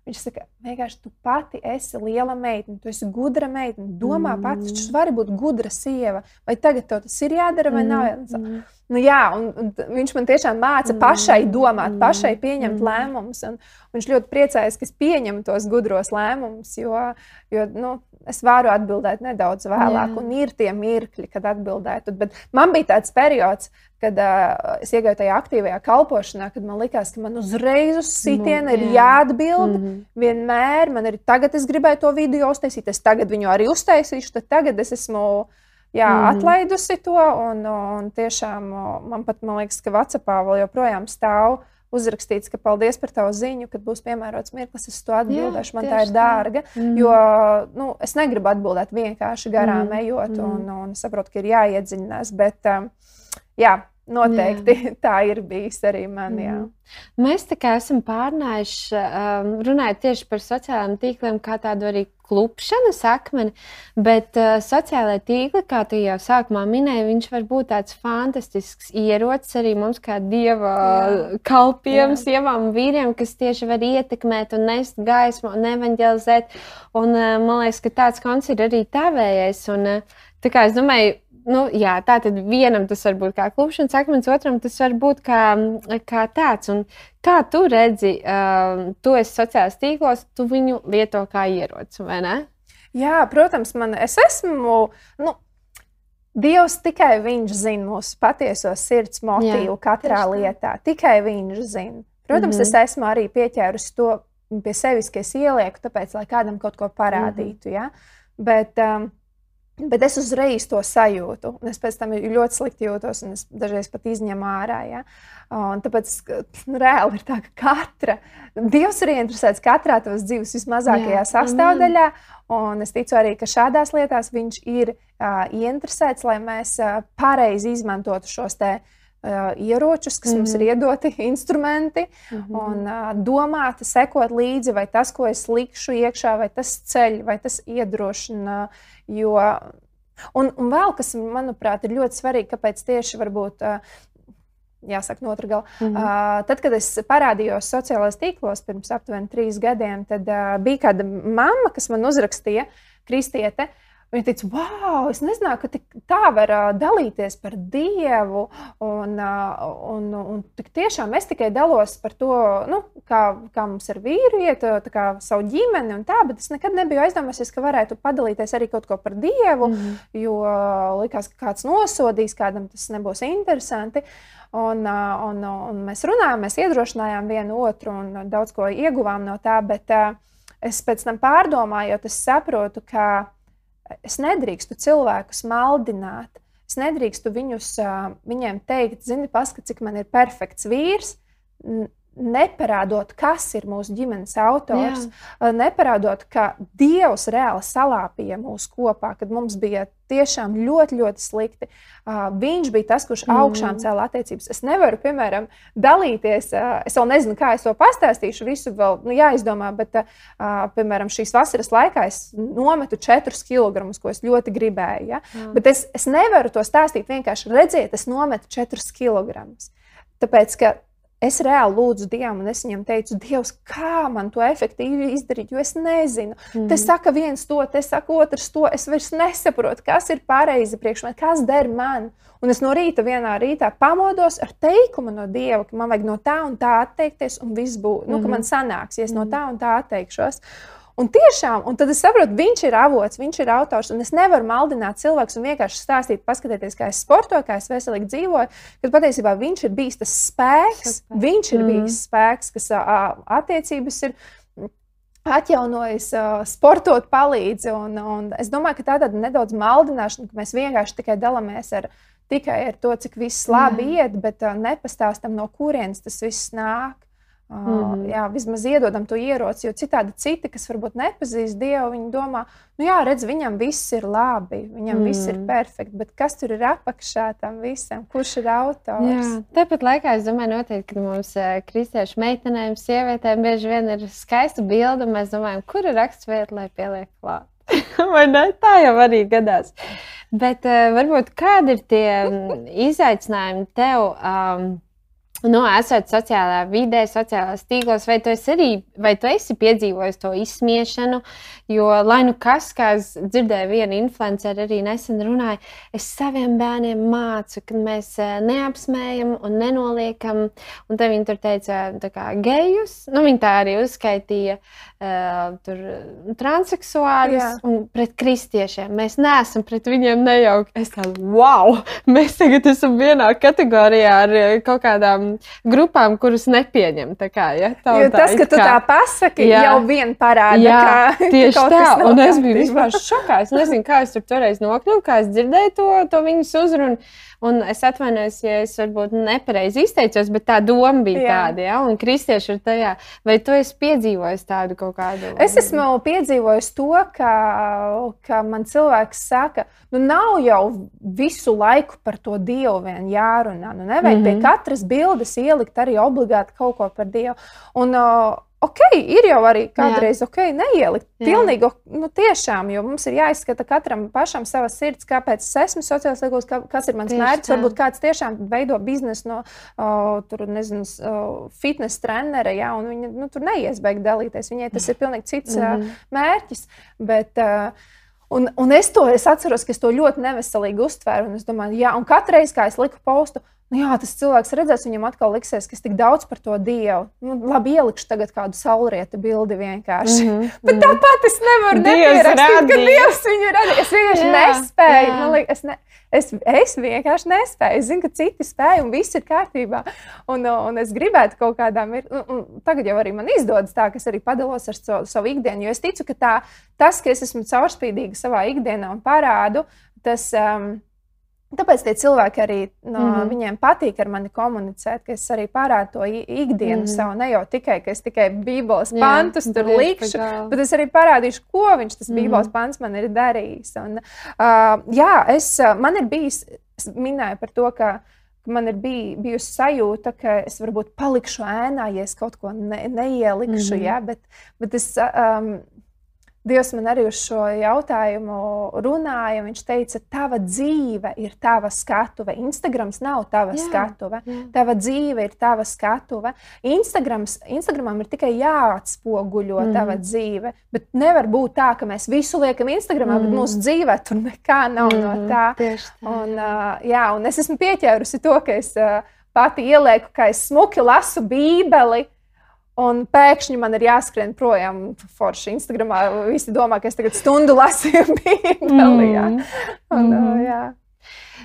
Viņš saka, vienkārši tu pati esi liela meitene, tu esi gudra meitene. Domā, mm. pati, tu vari būt gudra sieva. Vai tagad tev tas ir jādara vai mm. nav? Mm. Nu, jā, un, un viņš man tiešām māca mm. pašai domāt, pašai pieņemt mm. lēmumus. Viņš ļoti priecājas, ka es pieņemu tos gudros lēmumus, jo, jo nu, es varu atbildēt nedaudz vēlāk, Jā. un ir tie mirkļi, kad atbildētu. Bet man bija tāds periods, kad uh, es iegāju tajā aktīvajā kalpošanā, kad man likās, ka man uzreiz uz sitienu nu, ir jāatbild. Mm -hmm. Vienmēr man ir tagad, es gribēju to video uztaisīt, es tagad viņu arī uztaisīšu, tad tagad es esmu. Jā, mm. atlaidusi to, un, un tiešām man pat man liekas, ka Vācijā vēl joprojām stāv uzrakstīts, ka paldies par tavu ziņu, kad būs piemērots mirklis, es to atbildēšu. Jā, man tā ir dārga. Mm. Jo nu, es negribu atbildēt vienkārši garām mm. ejot, un, mm. un saprotu, ka ir jāiedziļinās. Bet, um, jā, Noteikti jā. *laughs* tā ir bijis arī man. Jā. Mm. Mēs tā kā esam pārnājuši, um, runājot tieši par sociālajiem tīkliem, kā tādu arī klupšanas akmeni, bet uh, sociālai tīkli, kā tu jau sākumā minēji, viņš var būt tāds fantastisks ierocis arī mums kā dieva jā. kalpiem, jā. sievām vīriem, kas tieši var ietekmēt un nest gaismu un evanģelizēt. Un uh, man liekas, ka tāds konts ir arī tavējais. Un, uh, tā kā es domāju, nu, jā, tā tad vienam tas var būt kā klupšanas akmens, otram tas var būt kā, kā tāds. Un kā tu redzi, uh, tu esi sociālajos tīklos, tu viņu lieto kā ieroci, vai ne? Jā, protams, man es esmu. Nu, Dievs tikai viņš zina mūsu patieso sirds motīvu Jā, katrā lietā. Tikai viņš zina. Protams, mm -hmm. es esmu arī pieķērusi to pie sevis, ka es ielieku, tāpēc, lai kādam kaut ko parādītu. Mm -hmm. ja? Bet um, Bet es uzreiz to sajūtu. Es pēc tam ļoti slikti jūtos, un es dažreiz pat izņemu ārā. Ja? Un tāpēc nu, reāli ir tā, ka katra Dievs ir interesēts katrā tavas dzīves vismazākajā Jā, sastāvdaļā. Un es ticu arī, ka šādās lietās viņš ir uh, ieinteresēts, lai mēs uh, pareizi izmantotu šos te, ieročus, kas mm -hmm. mums ir mhm. iedoti, *laughs* instrumenti, mm -hmm. un uh, domāt, sekot līdzi, vai tas, ko es likšu iekšā, vai tas ceļ, vai tas iedrošina. Jo, un, un vēl kas, manuprāt, ir ļoti svarīgi, kāpēc tieši varbūt. Uh, jāsaka, no otra gala. Mm -hmm. uh, tad, kad es parādījos sociālajos tīklos pirms aptuveni trīs gadiem, tad uh, bija kāda mamma, kas man uzrakstīja, Kristiete, Viņa teica, wow, es nezināju, ka tā var dalīties par Dievu. Un, un, un tiešām es tikai dalos par to, nu, kā, kā mums ar vīru iet, kā savu ģimeni un tā, bet es nekad nebiju aizdomājies, ka varētu padalīties arī kaut ko par Dievu, mm -hmm. jo likās, ka kāds nosodīs, kādam tas nebūs interesanti. Un, un, un mēs runājām, mēs iedrošinājām vienu otru un daudz ko ieguvām no tā, bet es pēc tam pārdomājot, es saprotu, ka es nedrīkstu cilvēkus maldināt. Es nedrīkstu viņus, viņiem teikt, zini, paskat, cik man ir perfekts vīrs neparādot, kas ir mūsu ģimenes autors, Jā. neparādot, ka Dievs reāli salāpīja mūs kopā, kad mums bija tiešām ļoti, ļoti slikti. Uh, viņš bija tas, kurš mm. augšām cēlā attiecības. Es nevaru, piemēram, dalīties. Uh, es vēl nezinu, kā es to pastāstīšu. Visu vēl nu, jāizdomā, bet, uh, piemēram, šīs vasaras laikā es nometu 4 kg, ko es ļoti gribēju. Ja? Mm. Bet es, es nevaru to stāstīt vienkārši redziet, es nometu 4 kg. Tāpēc, ka Es reāli lūdzu Dievu, un es viņam teicu, Dievs, kā man to efektīvi izdarīt, jo es nezinu. Mm. Te saka viens to, te saka otrs to. Es vairs nesaprotu, kas ir pareizi priekš manis, kas der man. Un es no rīta vienā rītā pamodos ar teikumu no Dieva, ka man vajag no tā un tā atteikties, un viss būs, nu, mm. ka man sanāks, ja es no tā un tā atteikšos. Un tiešām, un tad es saprotu, viņš ir avots, viņš ir autors, un es nevaru maldināt cilvēkus un vienkārši stāstīt, paskatieties, kā es sportoju, kā es veselīgi dzīvoju. Kad patiesībā viņš ir bijis tas spēks, Super. viņš ir mm. bijis spēks, kas attiecības ir atjaunojis, sportot palīdz. Un, un es domāju, ka tā tāda nedaudz maldināšana, ka mēs vienkārši tikai dalāmies ar, tikai ar to, cik viss labi mm. iet, bet nepastāstam, no kurienes tas viss nāk. Mm -hmm. Jā, vismaz iedodam to ieroci, jo citādi citi, kas varbūt nepazīst Dievu, viņi domā, nu jā, redz, viņam viss ir labi, viņam mm. viss ir mhm. perfekts, bet kas tur ir apakšā tam visam, kurš ir autors? Jā, tāpat laikā es domāju, noteikti, ka mums kristiešu meitenēm, sievietēm bieži vien ir skaista bilde, un mēs domājam, kur ir raksturvieta, lai pieliek klāt. *laughs* Vai ne? Tā jau arī gadās. Bet uh, varbūt kādi ir tie izaicinājumi tev? Um, Nu, esot sociālā vidē, sociālās tīklos, vai tu esi arī vai tu esi piedzīvojis to izsmiešanu? Jo, lai nu kas, kā es dzirdēju, viena influenceri arī nesen runāja, es saviem bērniem mācu, ka mēs eh, neapsmējam un nenoliekam. Un tad viņi tur teica, kā gejus. Nu, viņi tā arī uzskaitīja uh, tur transseksuāļus un pret kristiešiem. Mēs neesam pret viņiem nejauki. Es tādu, wow, *laughs* mēs tagad esam vienā kategorijā ar kaut kādām grupām, kuras nepieņem. Kā, ja, tā, jo tas, ka tu kā... tā pasaki, jā. jau vien parāda, jā, ka *laughs* tieši tā. Un es biju vispār šokā. Es nezinu, kā es tur toreiz nokļuvu, kā es dzirdēju to, to viņas uzrunu. Un es atvainojos, ja es varbūt nepareizi izteicos, bet tā doma bija Jā. tāda, ja? un kristieši ir tajā. Vai tu esi piedzīvojis tādu kaut kādu? Es esmu piedzīvojis to, ka, ka man cilvēks saka, nu nav jau visu laiku par to Dievu vien jārunā. Nu, nevajag mm -hmm. pie mhm. katras bildes ielikt arī obligāti kaut ko par Dievu. Un, uh, ok, ir jau arī kādreiz jā. ok, neielikt. Jā. Pilnīgi, nu, tiešām, jo mums ir jāizskata katram pašam sava sirds, kāpēc es esmu sociālais līgums, kas ir mans Tieši mērķis. Tā. Varbūt kāds tiešām veido biznesu no uh, tur, nezinu, uh, fitness trenera, ja, un viņi nu, tur neies beigt dalīties. Viņai tas ir pilnīgi cits mm -hmm. uh, mērķis. Bet, uh, Un, un es to es atceros, ka es to ļoti neveselīgi uztvēru. Es domāju, jā, un katru reizi, kad es liku postu, Nu, jā, tas cilvēks redzēs, viņam atkal liksies, ka es tik daudz par to dievu. Nu, labi, ielikšu tagad kādu saulrieta bildi vienkārši. Mm -hmm. *laughs* Bet mhm. tāpat es nevaru nepierakstīt, ka dievs viņu radīja. Es vienkārši jā, nespēju. Jā. Man liekas, es, ne, es, es vienkārši nespēju. Es zinu, ka citi spēj un viss ir kārtībā. Un, un es gribētu kaut kādā mirklī, tagad jau arī man izdodas tā, ka es arī padalos ar savu, savu ikdienu. Jo es ticu, ka tā, tas, ka es esmu caurspīdīga savā ikdienā un parādu, tas. Um, Tāpēc tie cilvēki arī no, mm -hmm. viņiem patīk ar mani komunicēt, ka es arī parādu to ikdienu mm -hmm. savu. Ne jau tikai, ka es tikai Bībeles pantus jā, tur likšu, bet es arī parādīšu, ko viņš tas mm -hmm. Bībeles pants man ir darījis. Un, uh, jā, es, man ir bijis, es minēju par to, ka man ir bij, bijusi sajūta, ka es varbūt palikšu ēnā, ja es kaut ko ne, neielikšu. Mm -hmm. ja, bet, bet es um, Dievs man arī uz šo jautājumu runāja. Viņš teica, tava dzīve ir tava skatuve. Instagrams nav tava jā, skatuve. Jā. Tava dzīve ir tava skatuve. Instagrams, Instagramam ir tikai jāatspoguļo mm. tava dzīve. Bet nevar būt tā, ka mēs visu liekam Instagramā, mm. bet mūsu dzīvē tur nekā nav mm. no tā. Tieši tā. Un, uh, jā, un es esmu pieķērusi to, ka es uh, pati ielieku, ka es smuki lasu Bībeli. Un pēkšņi man ir jāskrien projām. Forši Instagramā visi domā, ka es tagad stundu lasīju *laughs* Bībeli. Mm. Un, mm. uh, jā.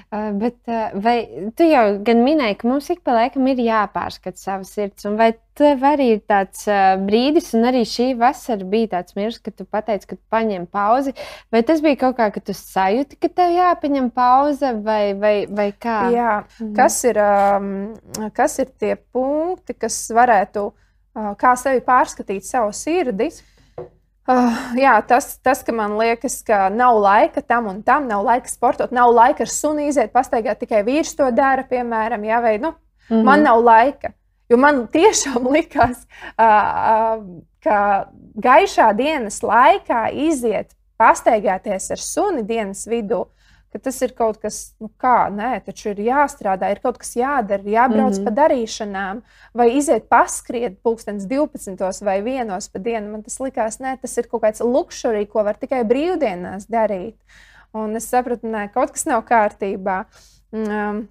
Uh, bet, uh, vai tu jau gan minēji, ka mums ik pa laikam ir jāpārskata savas sirds, un vai tev arī ir tāds brīdis, un arī šī vasara bija tāds mirklis, kad tu pateici, ka tu paņem pauzi, vai tas bija kaut kā, ka tu sajūti, ka tev jāpaņem pauze, vai, vai, vai kā? Jā, mm. kas ir, um, kas ir tie punkti, kas varētu būt? Kā sevi pārskatīt savu sirdi. Uh, jā, tas, tas, ka man liekas, ka nav laika tam un tam, nav laika sportot, nav laika ar sunu iziet, pastaigāt, tikai vīrs to dara, piemēram, jā, vai nu, mm -hmm. man nav laika. Jo man tiešām *laughs* likās, uh, uh, ka gaišā dienas laikā iziet, pastaigāties ar suni dienas vidū, ka tas ir kaut kas, nu kā, nē, taču ir jāstrādā, ir kaut kas jādara, jābrauc mm -hmm. pa darīšanām, vai iziet paskriet pulkstenis 12 vai 1 pa dienu. Man tas likās, nē, tas ir kaut kāds lukšurī, ko var tikai brīvdienās darīt. Un es sapratu, nē, kaut kas nav kārtībā. Um,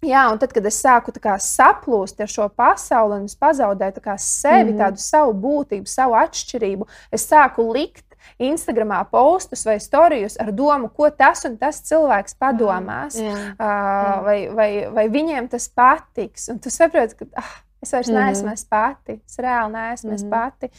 Jā, un tad, kad es sāku kā, saplūst ar šo pasauli un pazaudēju sevi, mm -hmm. tādu savu būtību, savu atšķirību, es sāku likt Instagramā postus vai storijus ar domu, ko tas un tas cilvēks padomās, jā, jā. Uh, vai, vai, vai viņiem tas patiks. Un tu saproti, ka ah, es vairs mm -hmm. neesmu es pati, es reāli neesmu mm -hmm. mhm. pati.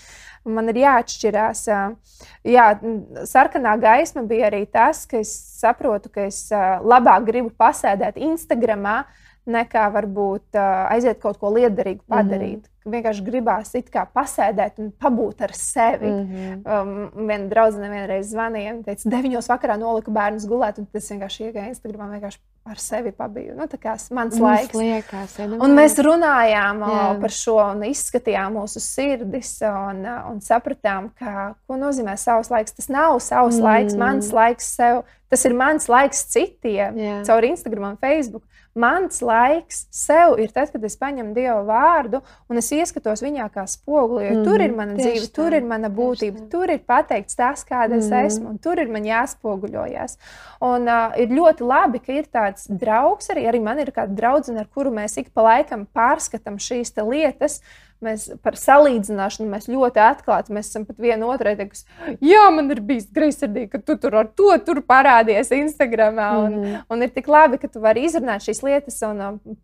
Man ir jāatšķirās. Jā, sarkanā gaisma bija arī tas, ka es saprotu, ka es labāk gribu pasēdēt Instagramā nekā varbūt aiziet kaut ko liederīgu padarīt. Mm -hmm vienkārši gribās it kā pasēdēt un pabūt ar sevi. Mm -hmm. um, viena draudzene vienreiz zvanīja un teica, deviņos vakarā noliku bērnus gulēt, un tas vienkārši iegāja Instagramā, vienkārši ar sevi pabiju. Nu, tā kā mans laiks. Liekas, ja, un mēs runājām Jā. par šo un izskatījām mūsu sirdis un, un sapratām, ka, ko nozīmē savs laiks. Tas nav savs mm. laiks, mans laiks sev. Tas ir mans laiks citiem, Jā. caur Instagram un Facebook. Mans laiks sev ir tad, kad es paņemu Dieva vārdu un es ieskatos viņā kā spoguli. Jo mm, tur ir mana dzīve, tā, tur ir mana būtība, tur ir pateikts tas, kāda es mm. esmu, un tur ir man jāspoguļojas. Un uh, ir ļoti labi, ka ir tāds draugs arī. Arī man ir kāda draudzene, ar kuru mēs ik pa laikam pārskatām šīs lietas. Uh, Mēs par salīdzināšanu mēs ļoti atklāti. Mēs esam pat viena otrai teikusi, jā, man ir bijis greizsirdīgi, ka tu tur ar to tur parādies Instagram. Un, mm un ir tik labi, ka tu vari izrunāt šīs lietas. Un, um,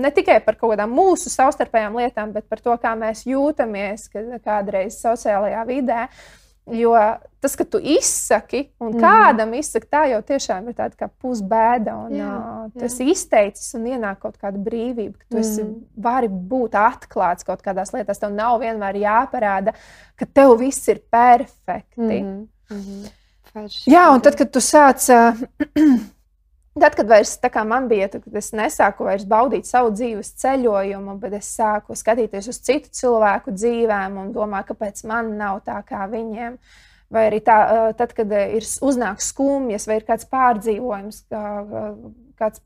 ne tikai par kaut kādām mūsu savstarpējām lietām, bet par to, kā mēs jūtamies kādreiz sociālajā vidē. Jo tas, ka tu izsaki, un mm. kādam izsaki, tā jau tiešām ir tāda pusbēda. Un, jā, tu esi izteicis un ienāk kaut kāda brīvība, ka tu mm. esi, vari būt atklāts kaut kādās lietās. Tev nav vienmēr jāparāda, ka tev viss ir perfekti. Mm. Mm -hmm. Farši. Jā, un tad, kad tu sāc. Uh, *clears throat* Tad, kad vairs, man bija, tad, kad es nesāku vairs baudīt savu dzīves ceļojumu, bet es sāku skatīties uz citu cilvēku dzīvēm un domāju, kāpēc man nav tā kā viņiem. Vai arī tā, tad, kad ir uznāks skumjas, vai ir kāds pārdzīvojums, kāds,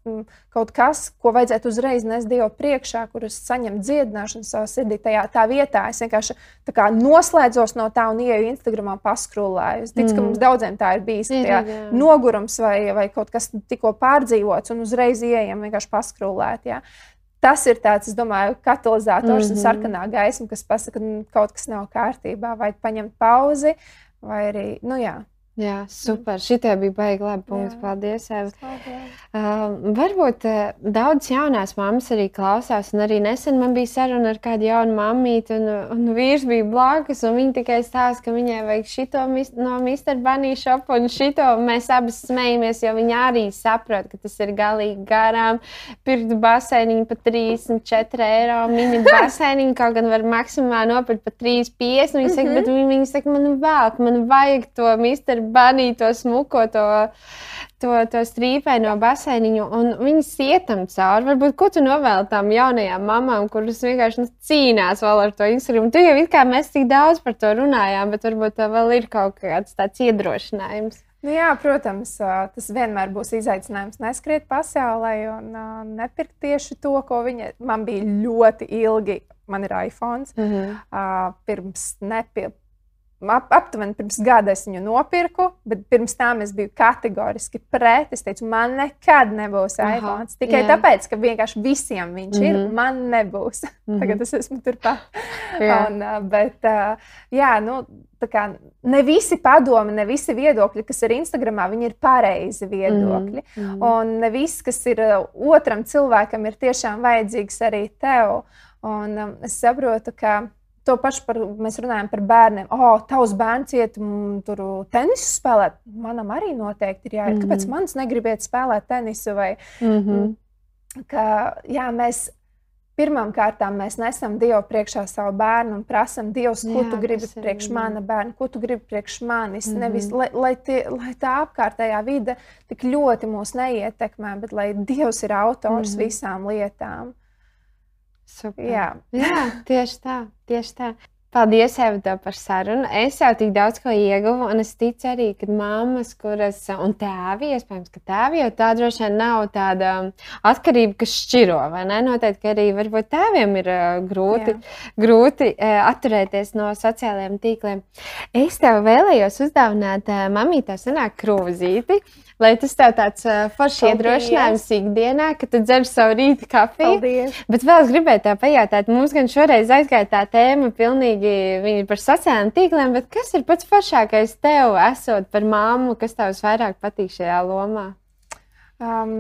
kaut kas, ko vajadzētu uzreiz nest Dievu priekšā, kurus saņemt dziedināšanu savā sirdī. Tajā tā vietā es vienkārši kā, noslēdzos no tā un ieju Instagramā paskrūlēju. Es ticu, mm. ka mums daudziem tā ir bijis. Jā, jā. Nogurums vai, vai kaut kas tikko pārdzīvots un uzreiz ieejam vienkārši paskrūlēt. Jā. Tas ir tāds, es domāju, katalizators mm -hmm. un mhm. sarkanā gaisma, kas pasaka, ka kaut kas nav kārtībā, vai paņemt pauzi, vai arī, nu jā, Jā, super. Šitie bija baigi labi punkti. Jā. Paldies, Eva. Uh, varbūt uh, daudz jaunās mammas arī klausās, un arī nesen man bija saruna ar kādu jaunu mammīti, un, un vīrs bija blakus, un viņa tikai stāsta, ka viņai vajag šito no Mr. Bunny shop, un šito mēs abas smejamies, jo viņa arī saprot, ka tas ir galīgi garām. Pirkt basēniņu par 34 eiro, mini *laughs* basēniņu, kaut gan var maksimāli nopirkt par 3,50. Viņa saka, mm -hmm. bet viņa, viņa saka, man vēl, man vajag to Mr. banīto smuko to, to, to strīpēno baseiniņu, un viņas ietam cauri. Varbūt, ko tu novēli tām jaunajām mamām, kuras vienkārši nu, cīnās vēl ar to Instagram? Tu jau it kā mēs tik daudz par to runājām, bet varbūt tā vēl ir kaut kāds tāds iedrošinājums. Nu jā, protams, tas vienmēr būs izaicinājums neskriet pasaulē un nepirkt tieši to, ko viņa man bija ļoti ilgi. Man ir iPhone. Mm -hmm. Pirms ap, aptuveni pirms gada es viņu nopirku, bet pirms tam es biju kategoriski pret. Es teicu, man nekad nebūs Aha, iPhone. Tikai jā. tāpēc, ka vienkārši visiem viņš mm -hmm. ir, mhm. man nebūs. *laughs* Mm -hmm. Tagad es esmu turpat. Un, bet, jā, nu, kā, ne visi padomi, ne visi viedokļi, kas ir Instagramā, viņi ir pareizi viedokļi. Mm -hmm. Un ne viss, kas ir otram cilvēkam, ir tiešām vajadzīgs arī tev. Un um, es saprotu, ka To pašu par, mēs runājam par bērniem. O, oh, tavs bērns iet mm, tur tenisu spēlēt. Manam arī noteikti ir jāiet. Mm -hmm. Kāpēc mans negribiet spēlēt tenisu? Vai, mm -hmm. ka, jā, mēs mēs nesam Dievu priekšā savu bērnu un prasām, Dievs, ko jā, tu gribi priekš mana bērna, ko tu gribi priekš manis. Mm -hmm. Nevis, lai, lai, tie, lai tā apkārtējā vide tik ļoti mūs neietekmē, bet lai Dievs ir autors mm -hmm. visām lietām. Super. Jā. Jā, tieši tā, tieši tā. Paldies, Evita, par sarunu. Es jau tik daudz ko ieguvu, un es ticu arī, ka mammas, kuras, un tēvi, iespējams, ka tēvi jau tā droši vien nav tāda atkarība, kas šķiro? Noteikti arī varbūt tēviem ir uh, grūti, Jā. grūti uh, atturēties no sociālajiem tīkliem. Es tev vēlējos uzdāvināt uh, mamītā senāk krūzīti. Lai tas tev tāds uh, foršs iedrošinājums ikdienā, ka tu dzer savu rīta kafiju. Paldies. Bet vēl es gribēju tā pajautāt, mums gan šoreiz aizgāja tā tēma pilnīgi par sociālajiem tīkliem, bet kas ir pats foršākais tev, esot par māmu, kas tev visvairāk patīk šajā lomā? Um,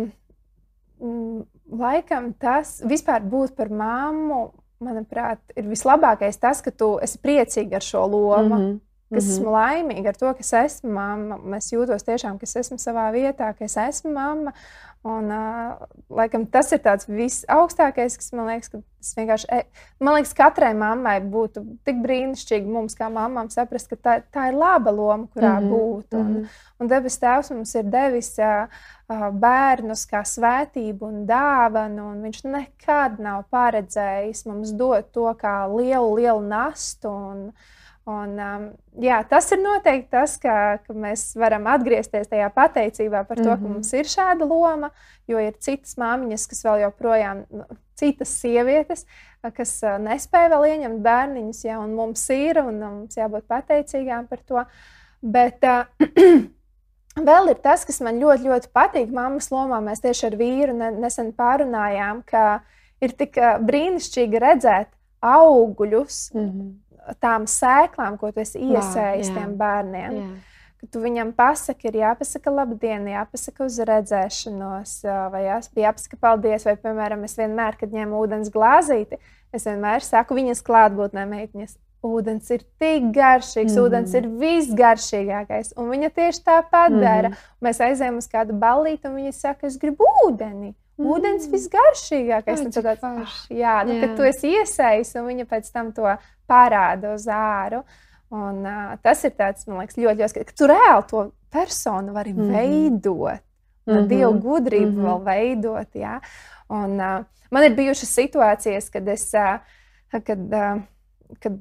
laikam tas vispār būt par māmu, manuprāt, ir vislabākais tas, ka tu esi priecīga ar šo lomu. Mm -hmm kas mm -hmm. esmu laimīga ar to, ka es esmu mamma. Es jūtos tiešām, ka es esmu savā vietā, ka es esmu mamma. Un, uh, laikam, tas ir tāds visaugstākais, kas man liekas, ka tas vienkārši, e, man liekas, katrai mammai būtu tik brīnišķīgi mums, kā mammām, saprast, ka tā, tā ir laba loma, kurā mm -hmm. būt. Un, mm -hmm. un debes Tēvs mums ir devis uh, bērnus kā svētību un dāvanu, un viņš nekad nav paredzējis mums dot to kā lielu, lielu nastu. Un, Un, um, jā, tas ir noteikti tas, ka, ka mēs varam atgriezties tajā pateicībā par to, mm -hmm. ka mhm. mums ir šāda loma, jo ir citas māmiņas, kas vēl joprojām, nu, citas sievietes, kas nespēja vēl ieņemt bērniņus, ja, un mums ir, un mums jābūt pateicīgām par to. Bet uh, *clears throat* vēl ir tas, kas man ļoti, ļoti patīk mammas lomā. Mēs tieši ar vīru nesen pārunājām, ka ir tik brīnišķīgi redzēt augļus. Mm -hmm tām sēklām, ko tu esi iesējis tiem bērniem. Jā. Tu viņam pasaki, ir jāpasaka labdien, jāpasaka uz redzēšanos, vai jāpasaka paldies, vai, piemēram, es vienmēr, kad ņemu ūdens glāzīti, es vienmēr saku viņas klātbūtnē meitiņas. Ūdens ir tik garšīgs, mm. ūdens ir visgaršīgākais. Un viņa tieši tāpat mm. dara. Mēs aizējām uz kādu ballīti, un viņa saka, es gribu ūdeni. Mm. Ūdens visgaršīgākais. Ai, tāds, jā, nu, jā. kad tu esi iesaistīts, un viņa pēc tam to parāda uz āru. Un, uh, tas ir tāds, man liekas, ļoti ļoti, ka tu reāli to personu vari mm veidot. Mm -hmm. Dievu gudrību mm -hmm. vēl veidot. Jā. Un, uh, man ir bijušas situācijas, kad, es, uh, kad, uh, kad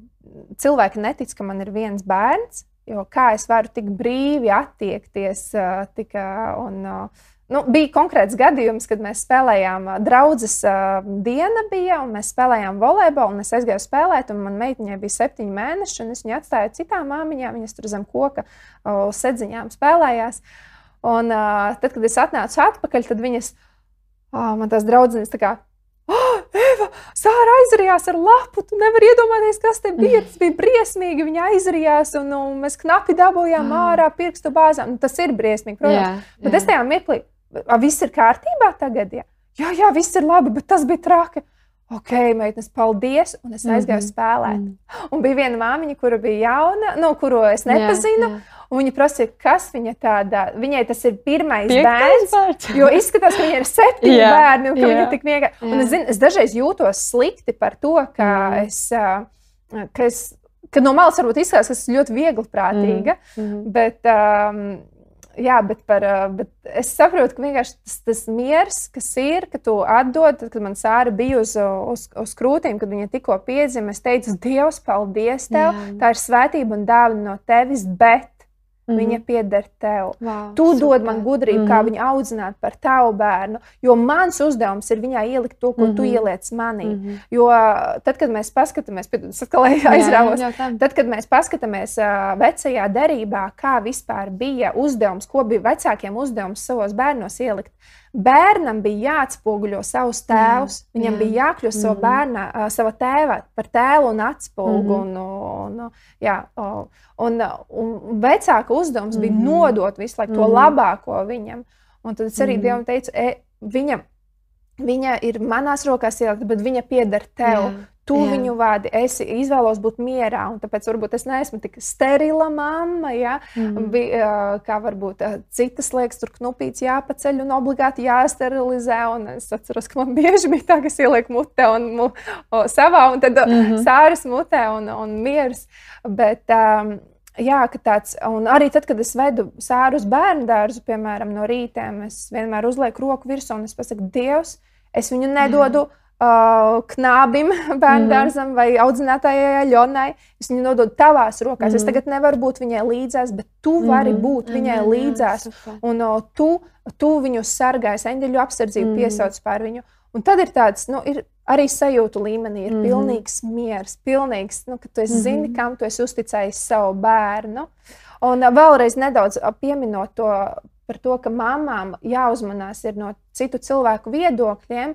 cilvēki netic, ka man ir viens bērns. Jo kā es varu tik brīvi attiekties, uh, tik, uh, un, uh, Nu, bija konkrēts gadījums, kad mēs spēlējām, draudzes uh, diena bija, un mēs spēlējām volejbolu. Es aizgāju spēlēt, un manai meitiņai bija septiņi mēneši, un es viņu atstāju citām māmiņām. Viņas tur zem koka uh, sedziņām spēlējās. Un, uh, tad, kad es atnācu atpakaļ, tad viņas, uh, man tās draudzenes, tā kā, oh, Eva, Sāra aizrījās ar lapu. Tu nevari iedomāties, kas te bija. Tas bija briesmīgi. Viņa aizrījās, un, un mēs knapi dabūjām mm. ārā pirkstu bāzām. Nu, tas ir briesmīgi, protams. Jā, jā. Bet es tajā mirklī viss ir kārtībā tagad? Ja? Jā, jā, viss ir labi, bet tas bija traki. Ok, meitenes, paldies. Un es aizgāju mm -hmm. spēlēt. Mm -hmm. Un bija viena māmiņa, kura bija jauna, no kuru es nepazinu. Jā, jā. Un viņa prasīja, kas viņa tāda, viņai tas ir pirmais Piektais bērns. Jo izskatās, ka viņai ir septiņi jā, bērni, un ka jā, viņa tik vienkārši. Un es, zinu, es dažreiz jūtos slikti par to, ka, mm. es, ka es ka no malas varbūt izskatās, ka es esmu ļoti viegli prātīga, mm -hmm. bet, um, jā, bet, par, bet es saprotu, ka vienkārši tas, tas miers, kas ir, ka tu atdod, tad, kad man sāra bija uz, uz, uz krūtīm, kad viņa tikko piedzima, es teicu, Dievs, paldies tev, jā. tā ir svētība un dāvana no tevis, bet Mm. Viņa pieder tev. Wow, tu super. dod man gudrību, mm kā viņu audzināt par tavu bērnu. Jo mans uzdevums ir viņai ielikt to, ko mm -hmm. tu mhm. ieliec manī. Mm -hmm. Jo tad, kad mēs paskatāmies, tas atkal *laughs* aizrāvos, tad, kad mēs paskatāmies uh, vecajā derībā, kā vispār bija uzdevums, ko bija vecākiem uzdevums savos bērnos ielikt. Bērnam bija jāatspoguļo savus tēvus. Jā, Viņam jā. bija jākļūst mm. bērnu, uh, sava tēva par tēlu un atspoguļu. Mm. Un, un, jā, un, un vecāka uzdevums mm. bija mhm. nodot visu laiku to mm. labāko viņam. Un tad es arī mm. Dievam teicu, e, viņam, viņa ir manās rokās ielikt, bet viņa pieder tev. Jā. Tu jā. viņu vadi, es izvēlos būt mierā, un tāpēc varbūt es neesmu tik sterila mamma, ja? mm. Bi, kā varbūt citas liekas, tur knupīts jāpaceļ un obligāti jāsterilizē. Un es atceros, ka man bieži bija tā, ka es ielieku mutē un mu, o, savā, un tad mm -hmm. sāras mutē un, un mieras. Bet, um, Jā, tāds, un arī tad, kad es vedu sāru uz bērnu dārzu, piemēram, no rīta, es vienmēr uzlieku roku virsū un es pasaku, Dievs, es viņu nedodu. Uh, knābim, *laughs* bērnu dārzam mm -hmm. vai audzinātājai Ļonai. Es viņu nododu tavās rokās. Mm -hmm. Es mhm. tagad nevaru būt viņai līdzās, bet tu vari mm -hmm. būt viņai mm -hmm. līdzās. Jā, un uh, tu, tu viņu sargāsi, eņģeļu apsardzību mm -hmm. piesauc pār viņu. Un tad ir tāds, nu, ir arī sajūtu līmenī, ir mm -hmm. pilnīgs miers, pilnīgs, nu, ka tu mm -hmm. zini, kam tu esi uzticējis savu bērnu. Un vēlreiz nedaudz pieminot to par to, ka mamām jāuzmanās no citu cilvēku viedokļiem.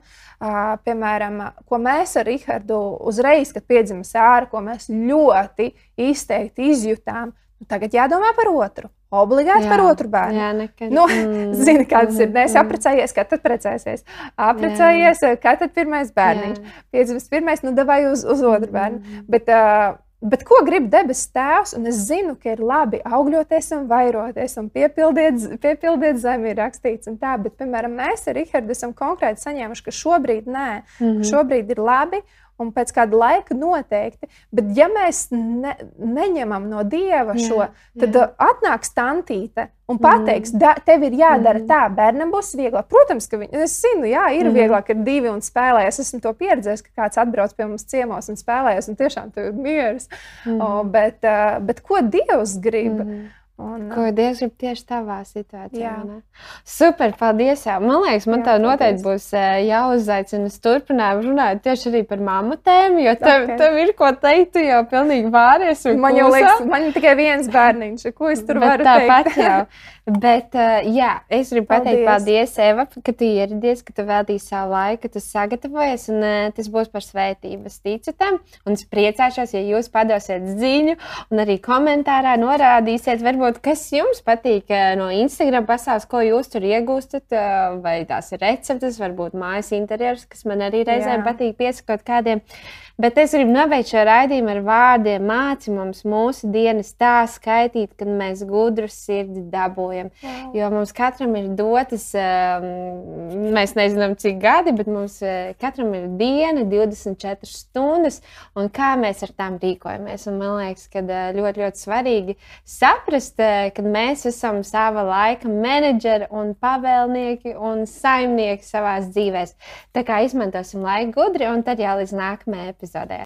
Piemēram, ko mēs ar Rahardu uzreiz, kad piedzima sāra, ko mēs ļoti izteikti izjutām, nu, tagad jādomā par otru. Obligāti jā, par otru bērnu. Jā, nekad. Nu, mm, *laughs* zini, kā tas mm, ir. Nē, apprecējies, kad tad precēsies. Apprecējies, kad tad pirmais bērniņš. Piedzimst pirmais, nu, devai uz, uz otru bērnu. Mm. Bet, uh, Bet ko grib debesu tēvs? Un es zinu, ka ir labi augļoties un vairoties un piepildiet, piepildiet zemi, ir rakstīts. Tā, bet, piemēram, mēs ar Rahardu esam konkrēti saņēmuši, ka šobrīd nē, mm -hmm. šobrīd ir labi un pēc kāda laika noteikti. Bet, ja mēs ne, neņemam no dieva jā, šo, tad jā. atnāks tantīte un pateiks, mm. da, tev ir jādara mm. tā, bērnam būs vieglāk. Protams, ka viņi, es zinu, jā, ir mm. vieglāk, ir divi un spēlējas. Es esmu to pieredzējis, ka kāds atbrauc pie mums ciemos un spēlējas, un tiešām tur ir mieres. Mm. O, bet, bet ko Dievs grib? Mm. Un, Ko Dievs grib tieši tavā situācijā? Jā. Super, paldies! Jā. Man liekas, man jā, tā noteikti būs jāuzaicina uz turpinājumu runāt tieši arī par mammu tēmu, jo tev, okay. tev ir ko teikt, tu jau pilnīgi vāries. Man jau liekas, man ir tikai viens bērniņš, ko es tur Bet varu tāpat teikt. jau. *laughs* Bet, jā, es gribu paldies. pateikt paldies, Eva, ka tu ieradies, ka tu veltīji savu laiku, ka tu sagatavojies, un tas būs par svētības ticu tam. Un es priecāšos, ja jūs padosiet ziņu, un arī komentārā norādīsiet, varbūt, kas jums patīk uh, no Instagram pasaules, ko jūs tur iegūstat, uh, vai tās ir receptes, varbūt mājas interjeras, kas man arī reizēm jā. patīk piesakot kādiem. Bet es gribu nobeigt šo raidījumu ar vārdiem, māci mums mūsu dienas tā skaitīt, kad mēs gudru sirdi dabūjam. Wow. Jo mums katram ir dotas, um, mēs nezinām, cik gadi, bet mums uh, katram ir diena, 24 stundas, un kā mēs ar tām rīkojamies. Un man liekas, ka uh, ļoti, ļoti svarīgi saprast, uh, ka mēs esam sava laika menedžeri un pavēlnieki un saimnieki savā dzīvēm. Tā kā izmantosim laiku gudri, un tad jau līdz nākamajai episode